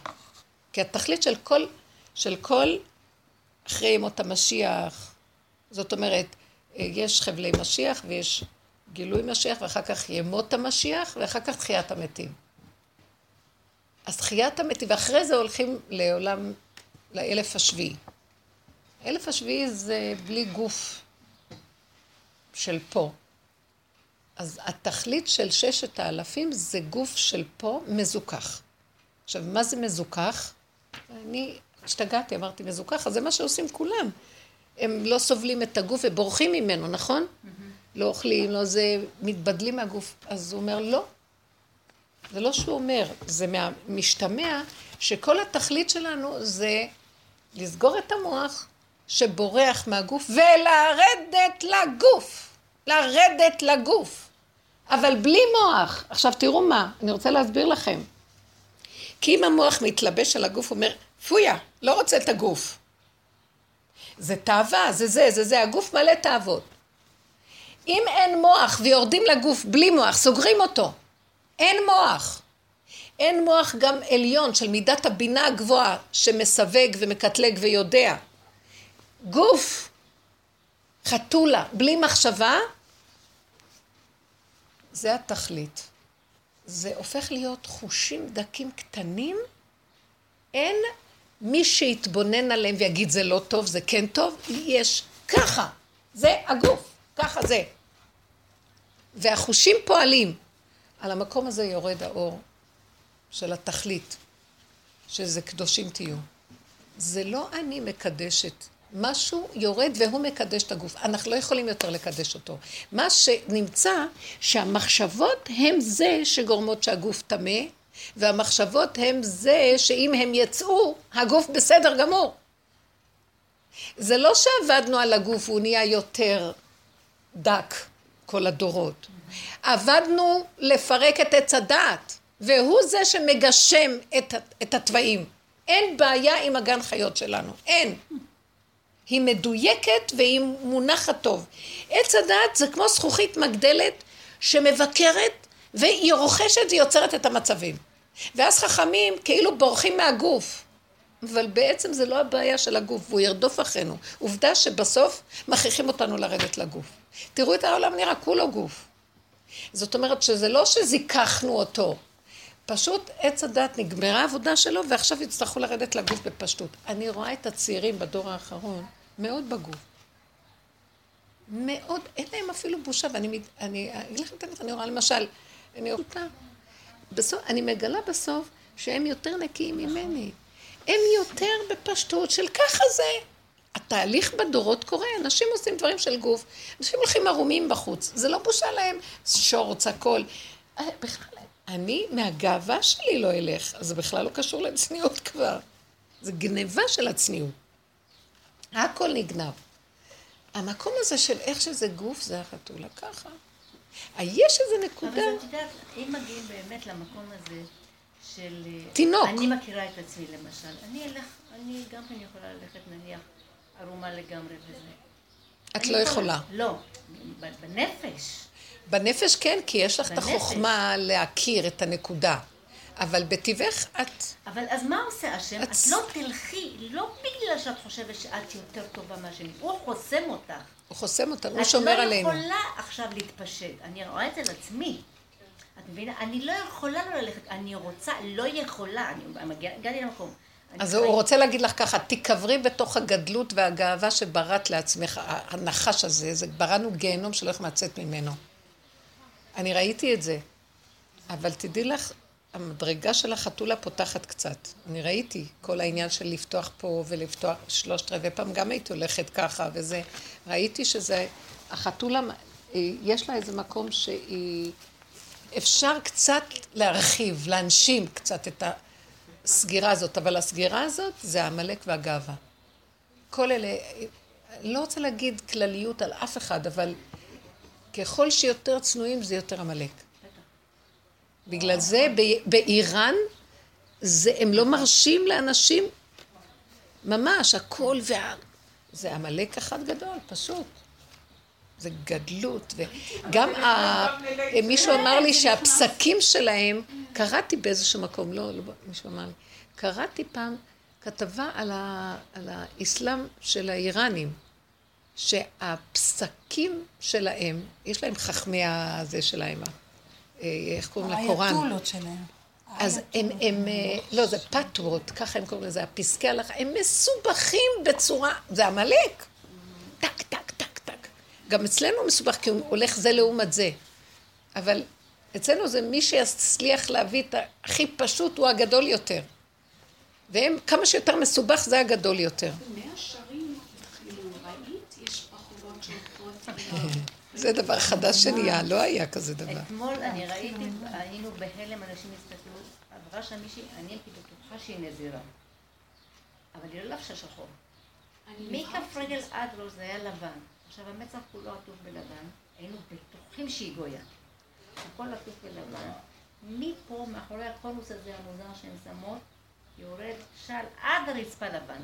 כי התכלית של כל, של כל אחרי ימות המשיח, זאת אומרת, יש חבלי משיח ויש גילוי משיח, ואחר כך ימות המשיח, ואחר כך תחיית המתים. אז תחיית המתים, ואחרי זה הולכים לעולם, לאלף השביעי. אלף השביעי זה בלי גוף של פה. אז התכלית של ששת האלפים זה גוף של פה מזוכח. עכשיו, מה זה מזוכח? אני השתגעתי, אמרתי מזוכח, אז זה מה שעושים כולם. הם לא סובלים את הגוף ובורחים ממנו, נכון? לא אוכלים, לא זה, מתבדלים מהגוף. אז הוא אומר, לא. זה לא שהוא אומר, זה משתמע שכל התכלית שלנו זה לסגור את המוח שבורח מהגוף ולרדת לגוף. לרדת לגוף. אבל בלי מוח. עכשיו תראו מה, אני רוצה להסביר לכם. כי אם המוח מתלבש על הגוף, הוא אומר, פויה, לא רוצה את הגוף. זה תאווה, זה זה, זה זה, הגוף מלא תאוות. אם אין מוח ויורדים לגוף בלי מוח, סוגרים אותו. אין מוח. אין מוח גם עליון של מידת הבינה הגבוהה שמסווג ומקטלג ויודע. גוף, חתולה, בלי מחשבה, זה התכלית. זה הופך להיות חושים דקים קטנים, אין מי שיתבונן עליהם ויגיד זה לא טוב, זה כן טוב, יש ככה, זה הגוף, ככה זה. והחושים פועלים. על המקום הזה יורד האור של התכלית, שזה קדושים תהיו. זה לא אני מקדשת, משהו יורד והוא מקדש את הגוף. אנחנו לא יכולים יותר לקדש אותו. מה שנמצא, שהמחשבות הם זה שגורמות שהגוף טמא, והמחשבות הם זה שאם הם יצאו, הגוף בסדר גמור. זה לא שעבדנו על הגוף והוא נהיה יותר דק כל הדורות. עבדנו לפרק את עץ הדעת, והוא זה שמגשם את, את התוואים. אין בעיה עם הגן חיות שלנו, אין. היא מדויקת והיא מונחת טוב. עץ הדעת זה כמו זכוכית מגדלת שמבקרת והיא רוכשת ויוצרת את המצבים. ואז חכמים כאילו בורחים מהגוף. אבל בעצם זה לא הבעיה של הגוף, והוא ירדוף אחרינו. עובדה שבסוף מכריחים אותנו לרדת לגוף. תראו את העולם נראה כולו גוף. זאת אומרת שזה לא שזיככנו אותו, פשוט עץ הדת נגמרה העבודה שלו ועכשיו יצטרכו לרדת לגוף בפשטות. אני רואה את הצעירים בדור האחרון מאוד בגוף. מאוד, אין להם אפילו בושה, ואני אני, אגיד לכם את האמת, אני רואה למשל, אני רואה, בסוף, אני מגלה בסוף שהם יותר נקיים ממני. הם יותר בפשטות של ככה זה. התהליך בדורות קורה, אנשים עושים דברים של גוף, אנשים הולכים ערומים בחוץ, זה לא בושה להם, שורץ, הכל. אה, בכלל, אני מהגאווה שלי לא אלך, אז זה בכלל לא קשור לצניעות כבר. זה גניבה של הצניעות. הכל נגנב. המקום הזה של איך שזה גוף זה החתולה ככה. יש איזה נקודה... אבל את יודעת, אם מגיעים באמת למקום הזה של... תינוק. אני מכירה את עצמי למשל. אני אלך, אני גם כן יכולה ללכת נניח ערומה לגמרי וזה. את לא יכולה. לא, בנפש. בנפש כן, כי יש לך את החוכמה להכיר את הנקודה. אבל בטבעך את... אבל אז מה עושה השם? את, את לא תלכי, לא בגלל שאת חושבת שאת יותר טובה מהשני, הוא חוסם אותך. הוא חוסם אותנו, הוא שומר לא עלינו. את לא יכולה עכשיו להתפשט. אני רואה את זה על עצמי. את מבינה? אני לא יכולה לא ללכת, אני רוצה, לא יכולה, אני הגעתי למקום. אז הוא רוצה להגיד לך ככה, תיקברי בתוך הגדלות והגאווה שבראת לעצמך, הנחש הזה, זה בראנו גיהנום שלא יכולים לצאת ממנו. אני ראיתי את זה. אבל תדעי לך, המדרגה של החתולה פותחת קצת. אני ראיתי כל העניין של לפתוח פה ולפתוח שלושת רבעי פעם, גם הייתי הולכת ככה וזה. ראיתי שזה, החתולה, יש לה איזה מקום שהיא, אפשר קצת להרחיב, להנשים קצת את הסגירה הזאת, אבל הסגירה הזאת זה העמלק והגאווה. כל אלה, לא רוצה להגיד כלליות על אף אחד, אבל ככל שיותר צנועים זה יותר עמלק. בגלל זה באיראן זה, הם לא מרשים לאנשים ממש, הכל וה... זה עמלק אחד גדול, פשוט. זה גדלות, וגם ה... מישהו אמר לי שהפסקים שלהם, קראתי באיזשהו מקום, לא, לא, מישהו אמר לי, קראתי פעם כתבה על, ה... על האסלאם של האיראנים, שהפסקים שלהם, יש להם חכמי הזה שלהם, איך קוראים לה? קוראן. האייתולות שלהם. אז הם, הם, אה, לא, זה פטרות, ככה הם קוראים לזה, הפסקי הלכה, הם מסובכים בצורה, זה עמלק. טק, טק, טק, טק. גם אצלנו מסובך, כי הוא הולך זה לעומת זה. אבל אצלנו זה מי שיצליח להביא את הכי פשוט, הוא הגדול יותר. והם, כמה שיותר מסובך, זה הגדול יותר. מהשרים, כאילו, ראית? יש בחורות שהולכות... זה דבר חדש שנהיה, לא היה כזה דבר. אתמול אני ראיתי, היינו בהלם, אנשים הסתכלו, עברה שם מישהי, אני הייתי בטוחה שהיא נזירה. אבל היא לא לבשה שחור. מכף רגל עד ראש זה היה לבן. עכשיו המצח כולו עטוף בלבן, היינו בטוחים שהיא גויה. הכל עטוף בלבן. מפה, מאחורי הקונוס הזה המוזר שהן שמות, יורד של עד הרצפה לבן.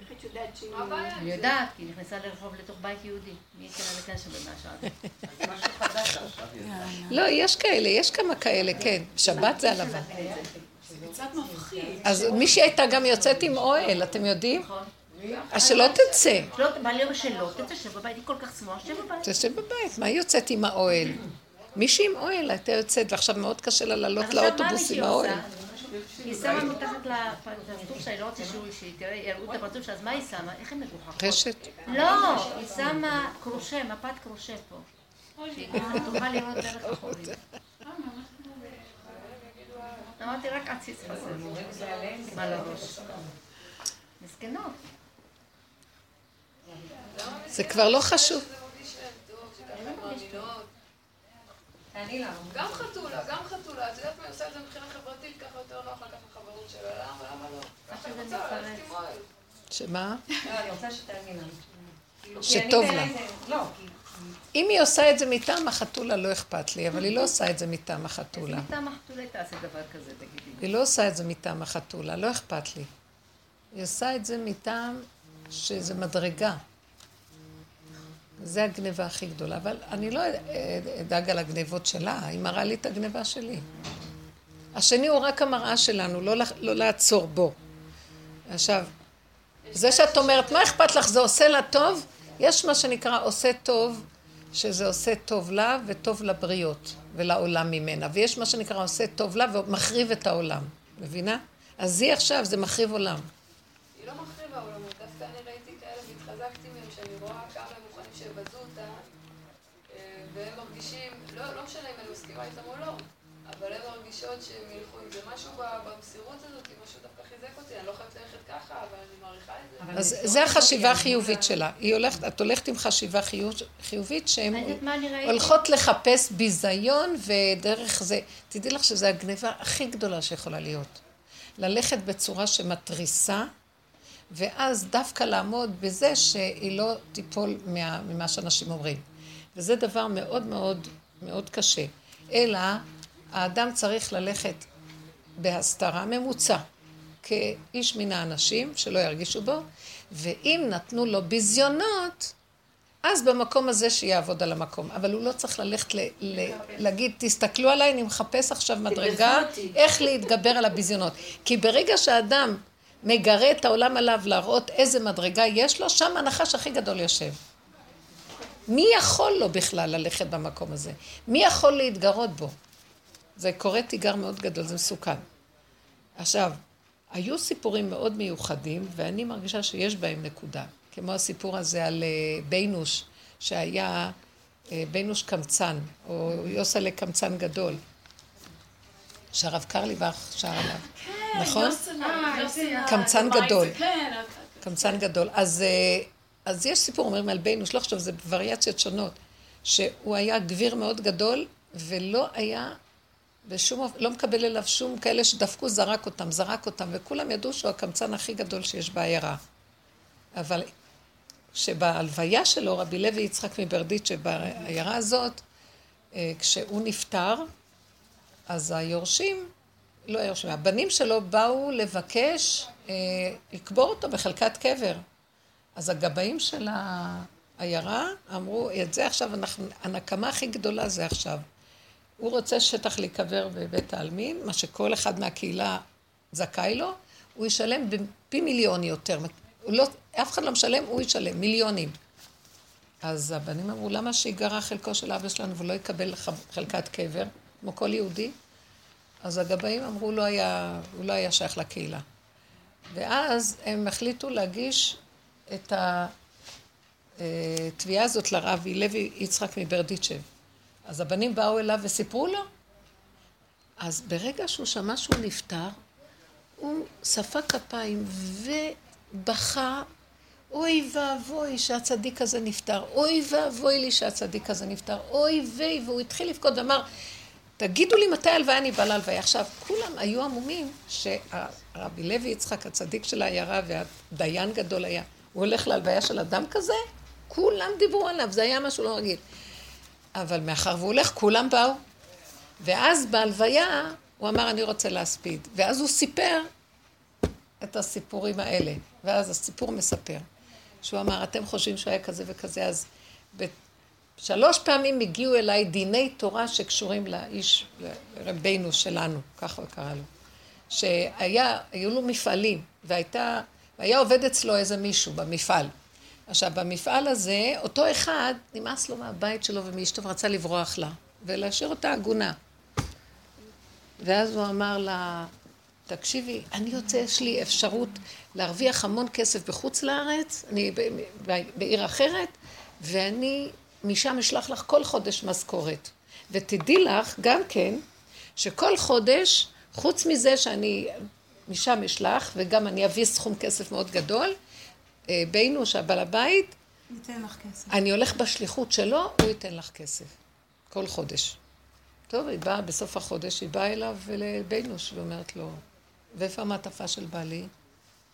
איך את יודעת שהיא... מה? אני יודעת, כי היא נכנסה לרחוב לתוך בית יהודי. מי לה וכן שם במשהו הזה. משהו חדש עכשיו. לא, יש כאלה, יש כמה כאלה, כן. שבת זה הלבן. מפחיד. אז מישהי הייתה גם יוצאת עם אוהל, אתם יודעים? נכון. אז שלא תצא. לא, בא לי שלא, תשב בבית, היא כל כך צנועה, שב בבית. תשב בבית, מה היא יוצאת עם האוהל? מישהי עם אוהל הייתה יוצאת, ועכשיו מאוד קשה לה לעלות אז עכשיו מה לאוטובוס מישהי עם האוהל. היא שמה מתחת לפרצוף שלה, היא לא רוצה שהוא, שהיא תראה, יראו את הפרצוף שלה, אז מה היא שמה? איך היא מגוחכות? רשת. לא, היא שמה קרושה, מפת קרושה פה. שהיא תוכל לראות דרך החורים. אמרתי, רק עציץ חסר. מה לראש? מסכנות. זה כבר לא חשוב. מאמינות. גם חתולה, גם חתולה, את יודעת מה היא עושה את זה מבחינה חברתית, ככה יותר נוח לקחת חברות שלה, למה, למה לא? ככה היא שזה רוצה, מתפרץ. ללכת עם אוהל. שמה? לא, אני רוצה שתאמינה. כאילו, שטוב לה. לא. אם היא עושה את זה מטעם החתולה, לא אכפת לי, אבל היא לא עושה את זה מטעם החתולה. מטעם החתולה תעשה דבר כזה, תגידי. היא לא עושה את זה מטעם החתולה, לא אכפת לי. היא עושה את זה מטעם שזה מדרגה. זה הגניבה הכי גדולה, אבל אני לא אדאג על הגניבות שלה, היא מראה לי את הגניבה שלי. השני הוא רק המראה שלנו, לא, לא לעצור בו. עכשיו, זה שאת אומרת, מה אכפת לך, זה עושה לה טוב? יש מה שנקרא עושה טוב, שזה עושה טוב לה וטוב לבריות ולעולם ממנה, ויש מה שנקרא עושה טוב לה ומחריב את העולם, מבינה? אז היא עכשיו, זה מחריב עולם. היא לא מחריבה עולמות, דווקא אני ראיתי כאלה והתחזקתי מהם, שאני רואה כמה הם מוכנים שיבזו אותה, אה, והם מרגישים, לא, לא משנה אם אני מסכימה איתם או לא, אבל הן מרגישות שהם ילכו עם זה משהו במסירות הזאת, משהו דווקא חיזק אותי, אני לא חייבת ללכת ככה, אבל אני מעריכה את זה. אז זה החשיבה החיובית שלה. היא הולכת, את הולכת עם חשיבה חיוב- חיובית שהן? הולכות לחפש ביזיון ודרך זה, תדעי לך שזו הגניבה הכי גדולה שיכולה להיות. ללכת בצורה שמתריסה, ואז דווקא לעמוד בזה שהיא לא תיפול מה, ממה שאנשים אומרים. וזה דבר מאוד מאוד מאוד קשה. אלא האדם צריך ללכת בהסתרה ממוצע, כאיש מן האנשים, שלא ירגישו בו, ואם נתנו לו ביזיונות, אז במקום הזה שיעבוד על המקום. אבל הוא לא צריך ללכת ל- ל- להגיד, תסתכלו עליי, אני מחפש עכשיו מדרגה, אותי." איך להתגבר על הביזיונות. כי ברגע שאדם מגרה את העולם עליו להראות איזה מדרגה יש לו, שם הנחש הכי גדול יושב. מי יכול לו בכלל ללכת במקום הזה? מי יכול להתגרות בו? זה קורא תיגר מאוד גדול, זה מסוכן. עכשיו, היו סיפורים מאוד מיוחדים, ואני מרגישה שיש בהם נקודה. כמו הסיפור הזה על אה, ביינוש, שהיה אה, ביינוש קמצן, או יוסלה קמצן גדול, שהרב קרליבך שר עליו, נכון? קמצן גדול. כן, קמצן גדול. אז, אה, אז יש סיפור, אומרים על ביינוש, לא חשוב, זה וריאציות שונות, שהוא היה גביר מאוד גדול, ולא היה בשום, לא מקבל אליו שום כאלה שדפקו, זרק אותם, זרק אותם, וכולם ידעו שהוא הקמצן הכי גדול שיש בעיירה. אבל שבהלוויה שלו, רבי לוי יצחק מברדיצ'ה, בעיירה הזאת, אה, כשהוא נפטר, אז היורשים, לא היורשים, הבנים שלו באו לבקש אה, לקבור אותו בחלקת קבר. אז הגבאים של העיירה אמרו, את זה עכשיו, אנחנו, הנקמה הכי גדולה זה עכשיו. הוא רוצה שטח להיקבר בבית העלמין, מה שכל אחד מהקהילה זכאי לו, הוא ישלם בפי מיליון יותר. לא, אף אחד לא משלם, הוא ישלם, מיליונים. אז הבנים אמרו, למה שיגרע חלקו של אבא שלנו ולא יקבל חלקת קבר, כמו כל יהודי? אז הגבאים אמרו, לא היה, הוא לא היה שייך לקהילה. ואז הם החליטו להגיש את התביעה הזאת לרבי לוי יצחק מברדיצ'ב. אז הבנים באו אליו וסיפרו לו. אז ברגע שהוא שמע שהוא נפטר, הוא ספק כפיים ובכה, אוי ואבוי שהצדיק הזה נפטר, אוי ואבוי לי שהצדיק הזה נפטר, אוי ויי, והוא התחיל לבכות ואמר, תגידו לי מתי הלוויה אני בא להלוויה. עכשיו, כולם היו עמומים שהרבי לוי יצחק, הצדיק של העיירה והדיין גדול היה, הוא הולך להלוויה של אדם כזה? כולם דיברו עליו, זה היה משהו לא רגיל. אבל מאחר והוא הולך, כולם באו. ואז בהלוויה הוא אמר, אני רוצה להספיד. ואז הוא סיפר את הסיפורים האלה. ואז הסיפור מספר. שהוא אמר, אתם חושבים שהוא היה כזה וכזה, אז שלוש פעמים הגיעו אליי דיני תורה שקשורים לאיש, לרבינו שלנו, ככה הוא קרא לו. שהיו לו מפעלים, והייתה, והיה עובד אצלו איזה מישהו במפעל. עכשיו, במפעל הזה, אותו אחד, נמאס לו מהבית שלו ומאשתו ורצה לברוח לה, ולהשאיר אותה עגונה. ואז הוא אמר לה, תקשיבי, אני יוצא, יש לי אפשרות להרוויח המון כסף בחוץ לארץ, אני בעיר אחרת, ואני משם אשלח לך כל חודש משכורת. ותדעי לך גם כן, שכל חודש, חוץ מזה שאני משם אשלח, וגם אני אביא סכום כסף מאוד גדול, אה, בינו שהבעל הבית, ניתן לך כסף. אני הולך בשליחות שלו, הוא ייתן לך כסף. כל חודש. טוב, היא באה בסוף החודש, היא באה אליו לבינוש ואומרת לו, ואיפה המעטפה של בעלי?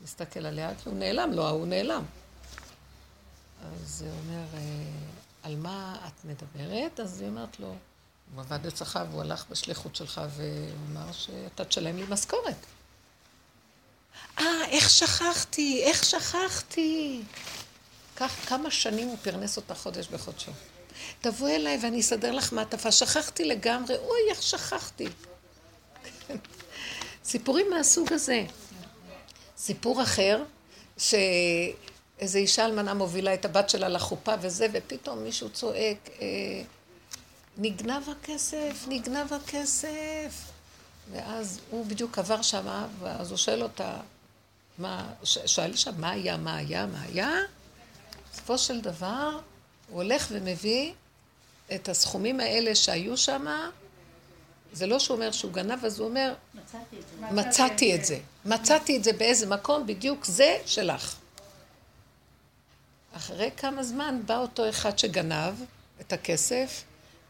מסתכל עליה, הוא נעלם, לא, הוא נעלם. אז הוא אומר, אה, על מה את מדברת? אז היא אומרת לו, הוא עבד אצלך והוא הלך בשליחות שלך והוא אמר שאתה תשלם לי משכורת. אה, איך שכחתי, איך שכחתי. כך כמה שנים הוא פרנס אותה חודש בחודשו. תבואי אליי ואני אסדר לך מעטפה. שכחתי לגמרי, אוי, איך שכחתי. סיפורים מהסוג הזה. סיפור אחר, שאיזו אישה אלמנה מובילה את הבת שלה לחופה וזה, ופתאום מישהו צועק, אה, נגנב הכסף, נגנב הכסף. ואז הוא בדיוק עבר שמה, ואז הוא שואל אותה, מה, שואל שם, מה היה, מה היה, מה היה? בסופו של דבר, הוא הולך ומביא את הסכומים האלה שהיו שם, זה לא שהוא אומר שהוא גנב, אז הוא אומר, מצאתי את זה. מצאתי את זה. מצאתי את זה באיזה מקום, בדיוק זה שלך. אחרי כמה זמן בא אותו אחד שגנב את הכסף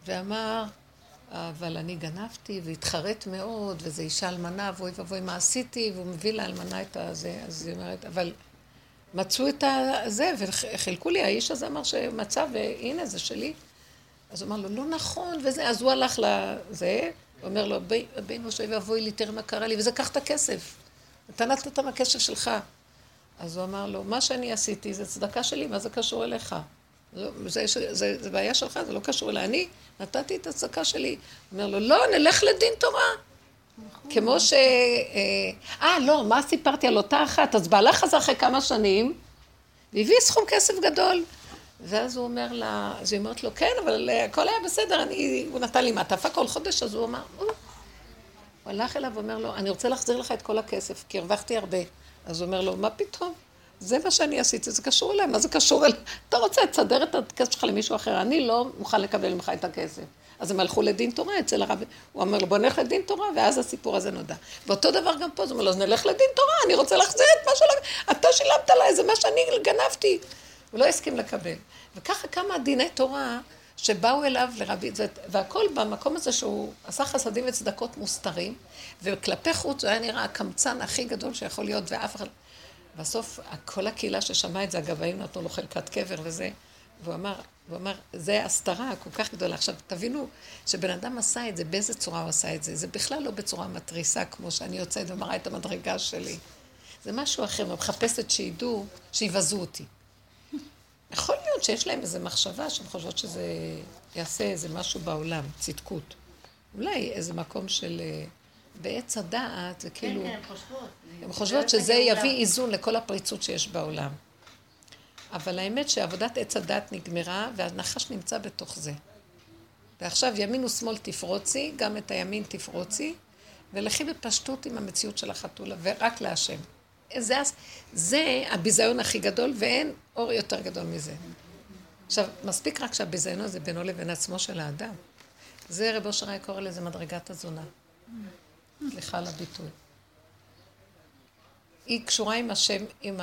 ואמר, אבל אני גנבתי והתחרט מאוד, וזו אישה אלמנה, ואוי ואבוי מה עשיתי, והוא מביא לאלמנה את הזה, אז היא אומרת, אבל מצאו את הזה, וחילקו לי, האיש הזה אמר שמצא, והנה, זה שלי. אז הוא אמר לו, לא נכון, וזה, אז הוא הלך לזה, אומר לו, בינו שאוי ואבוי לי, תראה מה קרה לי, וזה, קח את הכסף. אתה נתת מהכסף שלך. אז הוא אמר לו, מה שאני עשיתי זה צדקה שלי, מה זה קשור אליך? זה, זה, זה, זה בעיה שלך, זה לא קשור אליי. אני נתתי את הצדקה שלי. אומר לו, לא, נלך לדין תורה. כמו ש... אה, אה, לא, מה סיפרתי על אותה אחת? אז בעלה חזר אחרי כמה שנים, והביא סכום כסף גדול. ואז הוא אומר לה, אז היא אומרת לו, כן, אבל אה, הכל היה בסדר, אני, הוא נתן לי מעטפה כל חודש, אז הוא אמר, הוא הלך אליו ואומר לו, אני רוצה להחזיר לך את כל הכסף, כי הרווחתי הרבה. אז הוא אומר לו, מה פתאום? זה מה שאני עשיתי, זה קשור אליי, מה זה קשור אליי? אתה רוצה לסדר את הכסף שלך למישהו אחר, אני לא מוכן לקבל ממך את הכסף. אז הם הלכו לדין תורה אצל הרב, הוא אומר לו, בוא נלך לדין תורה, ואז הסיפור הזה נודע. ואותו דבר גם פה, אז הוא אומר לו, אז נלך לדין תורה, אני רוצה להחזיר את מה שלא... אתה שילמת לה, זה מה שאני גנבתי. הוא לא הסכים לקבל. וככה כמה דיני תורה שבאו אליו לרבי, והכל במקום הזה שהוא עשה חסדים וצדקות מוסתרים, וכלפי חוץ הוא היה נראה הקמצן הכי גדול שיכול להיות, ואף אחד... בסוף כל הקהילה ששמעה את זה, הגבאים נתנו לו חלקת קבר וזה, והוא אמר, הוא אמר, זה הסתרה כל כך גדולה. עכשיו, תבינו שבן אדם עשה את זה, באיזה צורה הוא עשה את זה. זה בכלל לא בצורה מתריסה, כמו שאני יוצאת ומראה את המדרגה שלי. זה משהו אחר, מחפשת שידעו, שיבזו אותי. יכול להיות שיש להם איזו מחשבה שהן חושבות שזה יעשה איזה משהו בעולם, צדקות. אולי איזה מקום של אה, בעץ הדעת זה כן, כאילו... כן, הן חושבות. הן חושבות זה שזה. יביא איזון לכל הפריצות שיש בעולם. אבל האמת שעבודת עץ הדת נגמרה והנחש נמצא בתוך זה. ועכשיו ימין ושמאל תפרוצי, גם את הימין תפרוצי, ולכי בפשטות עם המציאות של החתולה, ורק להשם. זה, זה הביזיון הכי גדול, ואין אור יותר גדול מזה. עכשיו, מספיק רק שהביזיון הזה בינו לבין עצמו של האדם. זה רב אושר היה קורא לזה מדרגת הזונה. סליחה על הביטוי. היא קשורה עם השם, עם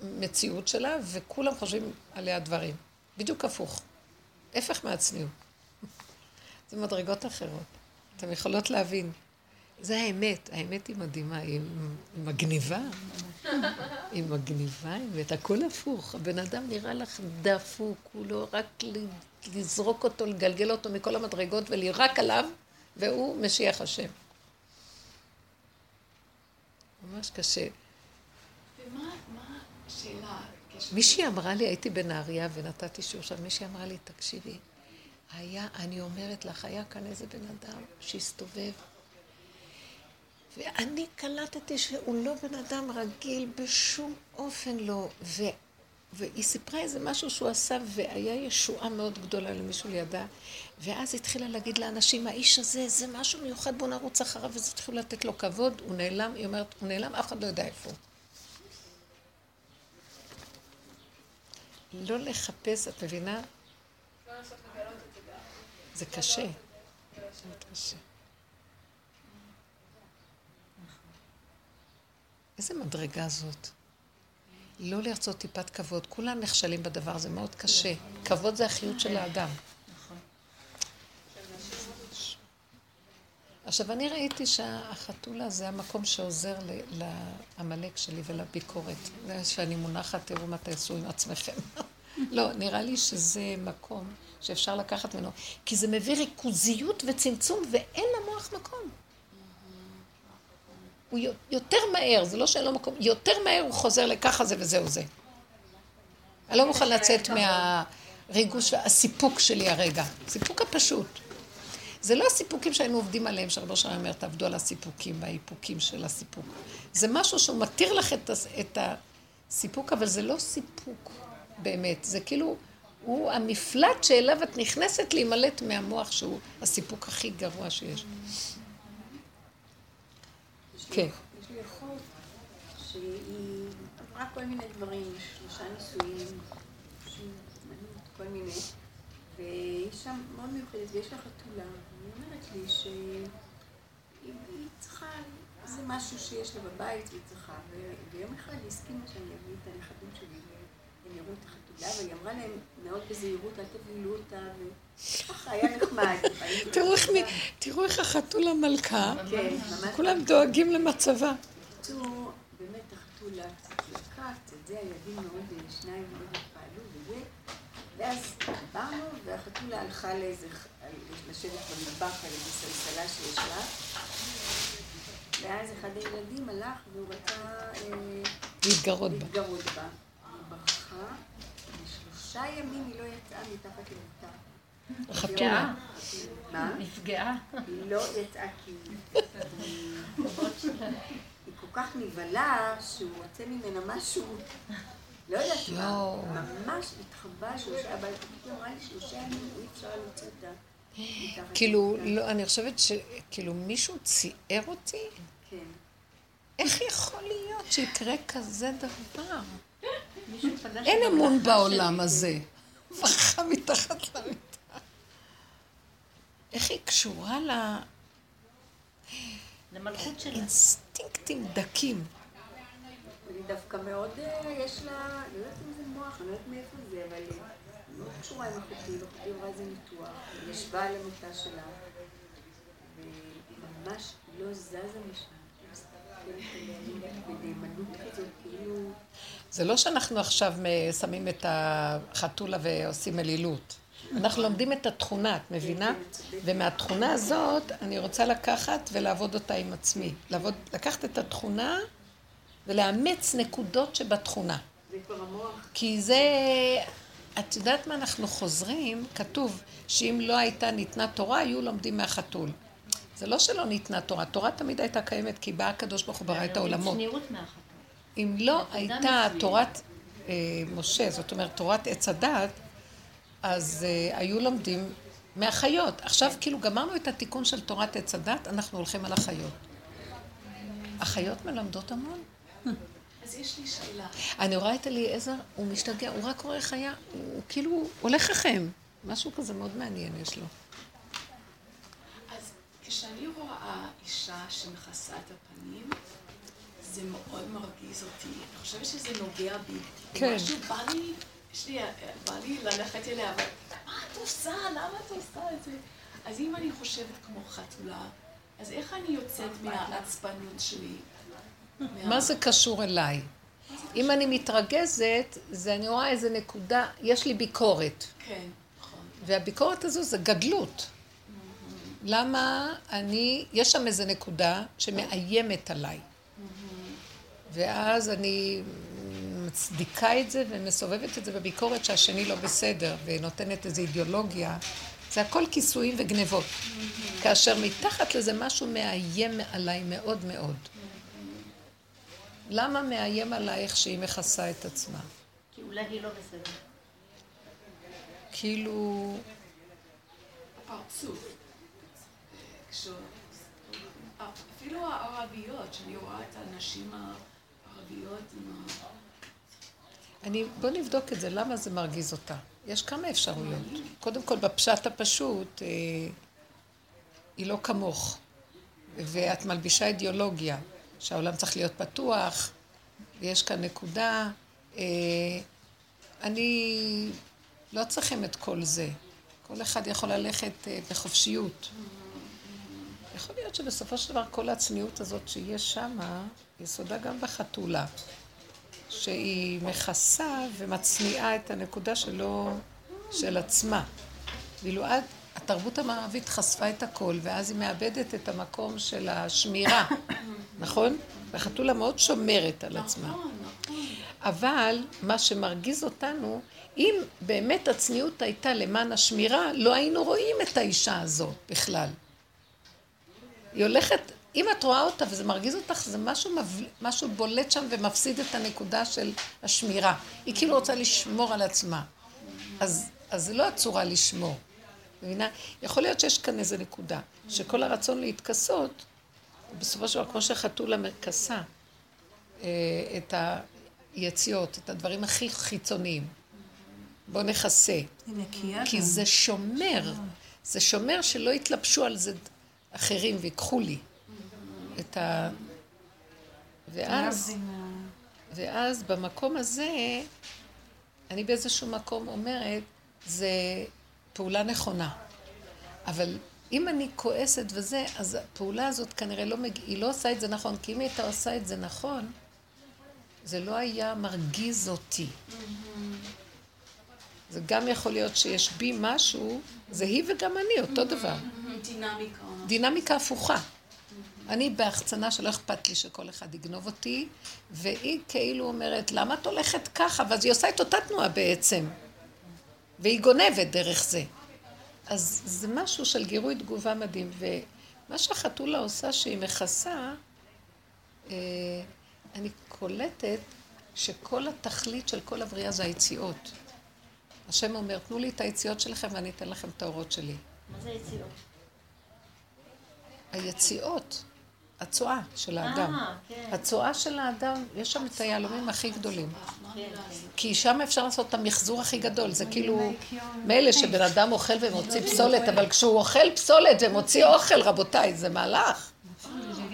המציאות שלה, וכולם חושבים עליה דברים. בדיוק הפוך. הפך מהצניעות. זה מדרגות אחרות. אתם יכולות להבין. זה האמת, האמת היא מדהימה, היא מגניבה. היא מגניבה, האמת, הכל הפוך. הבן אדם נראה לך דפוק, הוא לא רק לזרוק אותו, לגלגל אותו מכל המדרגות ולירק עליו, והוא משיח השם. ממש קשה. ומה, מה השאלה? מישהי אמרה לי, הייתי בנהריה ונתתי שיעור שם, מישהי אמרה לי, תקשיבי, היה, אני אומרת לך, היה כאן איזה בן אדם שהסתובב, ואני קלטתי שהוא לא בן אדם רגיל, בשום אופן לא. ו, והיא סיפרה איזה משהו שהוא עשה, והיה ישועה מאוד גדולה למישהו לידה, ואז התחילה להגיד לאנשים, האיש הזה, זה משהו מיוחד, בואו נרוץ אחריו, ואז התחילו לתת לו כבוד, הוא נעלם, היא אומרת, הוא נעלם, אף אחד לא יודע איפה הוא. לא לחפש, את מבינה? זה. זה קשה. איזה מדרגה זאת. לא לרצות טיפת כבוד. כולם נכשלים בדבר הזה, מאוד קשה. כבוד זה החיות של האדם. עכשיו, אני ראיתי שהחתולה זה המקום שעוזר לעמלק שלי ולביקורת. זה שאני מונחת, תראו מה תעשו עם עצמכם. לא, נראה לי שזה מקום שאפשר לקחת ממנו, כי זה מביא ריכוזיות וצמצום, ואין למוח מקום. הוא יו- יותר מהר, זה לא שאין לו מקום, יותר מהר הוא חוזר לככה זה וזהו זה. אני לא מוכן לצאת מהריגוש, הסיפוק שלי הרגע. סיפוק הפשוט. זה לא הסיפוקים שהיינו עובדים עליהם, שרבו שלנו אומר, תעבדו על הסיפוקים והאיפוקים של הסיפוק. זה משהו שהוא מתיר לך את, את הסיפוק, אבל זה לא סיפוק באמת. זה כאילו, הוא המפלט שאליו את נכנסת להימלט מהמוח, שהוא הסיפוק הכי גרוע שיש. כן. יש לי אחות שהיא עברה כל מיני דברים, שלושה נישואים, כל מיני, והיא שם מאוד מיוחדת, ויש לה חתולה, והיא אומרת לי שהיא היא צריכה, זה משהו שיש לה בבית, והיא צריכה, ויום אחד היא הסכימה שאני אביא את הנכדים שלי, והם יראו את החתולה, והיא אמרה להם מאוד בזהירות, אל תבהילו אותה, וככה היה נחמד. תראו איך, החתול המלכה, כן. כולם דואגים למצבה. בקיצור, באמת החתולה קצת לקה, קצת זה, הילדים מאוד, שניים מאוד ואז באנו, והחתולה הלכה לאיזה, לשבת במטבח על איזה סלסלה שיש לה, ואז אחד הילדים הלך והוא רצה אה, להתגרות בה. להתגרות בה. היא ברחה, ושלושה ימים היא לא יצאה מתחת למיטה. החתולה. מה? נפגעה. היא לא יצאה כי היא כל כך נבהלה שהוא רוצה ממנה משהו, לא יודעת מה. ממש התחבא שלושה, אבל היא אמרה לי שלושה ימים אי אפשר להוציא אותה. מתחת כאילו. לא, אני חושבת שכאילו מישהו ציער אותי? כן. איך יכול להיות שיקרה כזה דבר? אין אמון בעולם. הזה. ברחה מתחת למיטה. איך היא קשורה למלכות שלה. לאינסטינקטים דקים? דווקא מאוד, אה, יש לה, לא יודעת אם זה מוח, אני לא יודעת מאיפה זה, אבל היא מאוד קשורה עם אחותי, ואחותי עברה איזה ניתוח, היא ישבה על המיטה שלה, והיא ממש לא זזה משם. זה לא שאנחנו עכשיו שמים את החתולה ועושים אלילות. אנחנו לומדים את התכונה, את מבינה? ומהתכונה הזאת אני רוצה לקחת ולעבוד אותה עם עצמי. לעבוד, לקחת את התכונה ולאמץ נקודות שבתכונה. זה כבר המוח. כי זה, את יודעת מה אנחנו חוזרים? כתוב שאם לא הייתה ניתנה תורה, היו לומדים מהחתול. זה לא שלא ניתנה תורה, תורה תמיד הייתה קיימת, כי בא הקדוש ברוך הוא ברא את העולמות. אם לא הייתה. תורת אה, משה, זאת אומרת תורת עץ הדת, אז אה, היו לומדים מהחיות. עכשיו כאילו גמרנו את התיקון של תורת עץ הדת, אנחנו הולכים על החיות. החיות מלמדות המון. אז יש לי שאלה. אני רואה את אליעזר, הוא משתגע, הוא רק רואה חיה, הוא כאילו הולך לכם. משהו כזה מאוד מעניין יש לו. אז כשאני רואה אישה שמכסה את הפנים, זה מאוד מרגיז אותי. אני חושבת שזה נוגע בי. כן. משהו בא לי, יש לי, בא לי ללכת אליה, אבל מה את עושה? למה את עושה את זה? אז אם אני חושבת כמו חתולה, אז איך אני יוצאת מהעצבנות שלי? מה זה קשור אליי? אם אני מתרגזת, זה אני רואה איזה נקודה, יש לי ביקורת. כן, נכון. והביקורת הזו זה גדלות. למה אני, יש שם איזה נקודה שמאיימת עליי. ואז אני מצדיקה את זה ומסובבת את זה בביקורת שהשני לא בסדר, ונותנת איזו אידיאולוגיה. זה הכל כיסויים וגנבות. כאשר מתחת לזה משהו מאיים עליי מאוד מאוד. למה מאיים עלייך שהיא מכסה את עצמה? כי אולי היא לא בסדר. כאילו... הפרצוף. אפילו הערביות, שאני רואה את הנשים הערביות עם ה... אני, בוא נבדוק את זה, למה זה מרגיז אותה. יש כמה אפשרויות. קודם כל, בפשט הפשוט, אה, היא לא כמוך, ואת מלבישה אידיאולוגיה, שהעולם צריך להיות פתוח, ויש כאן נקודה. אה, אני לא צריכים את כל זה. כל אחד יכול ללכת אה, בחופשיות. יכול להיות שבסופו של דבר כל הצניעות הזאת שיש שמה, יסודה גם בחתולה. שהיא מכסה ומצניעה את הנקודה שלו, של עצמה. ואילו עד, התרבות המערבית חשפה את הכל, ואז היא מאבדת את המקום של השמירה, נכון? והחתולה מאוד שומרת על עצמה. אבל מה שמרגיז אותנו, אם באמת הצניעות הייתה למען השמירה, לא היינו רואים את האישה הזאת בכלל. היא הולכת, אם את רואה אותה וזה מרגיז אותך, זה משהו. משהו בולט שם ומפסיד את הנקודה של השמירה. היא כאילו רוצה לשמור על עצמה. אז, אז זה לא הצורה לשמור. מבינה? יכול להיות שיש כאן איזו נקודה, שכל הרצון להתכסות, בסופו של דבר, כמו שחתולה מכסה אה, את היציאות, את הדברים הכי חיצוניים. בואו נכסה. היא נקייה כי. זה שומר. זה שומר שלא יתלבשו על זה אחרים ויקחו לי את ה... ואז, ואז במקום הזה, אני באיזשהו מקום אומרת, זה פעולה נכונה. אבל אם אני כועסת וזה, אז הפעולה הזאת כנראה לא מגיע, היא לא עושה את זה נכון, כי אם היא הייתה עושה את זה נכון, זה לא היה מרגיז אותי. זה גם יכול להיות שיש בי משהו, זה היא וגם אני, אותו דבר. דינמיקה. דינמיקה הפוכה. אני בהחצנה שלא אכפת לי שכל אחד יגנוב אותי, והיא כאילו אומרת, למה את הולכת ככה? ואז היא עושה את אותה תנועה בעצם. והיא גונבת דרך זה. אז זה משהו של גירוי תגובה מדהים. ומה שהחתולה עושה, שהיא מכסה, אה, אני קולטת שכל התכלית של כל הבריאה זה היציאות. השם אומר, תנו לי את היציאות שלכם ואני אתן לכם את האורות שלי. מה זה יציאות? היציאות, הצואה של האדם. אה, כן. הצואה של האדם, יש שם את היהלומים הכי גדולים. כן, כן. כי שם אפשר לעשות את המחזור הכי גדול. זה כאילו, מילא שבן אדם אוכל ומוציא פסולת, אבל כשהוא אוכל פסולת ומוציא אוכל, רבותיי, זה מהלך.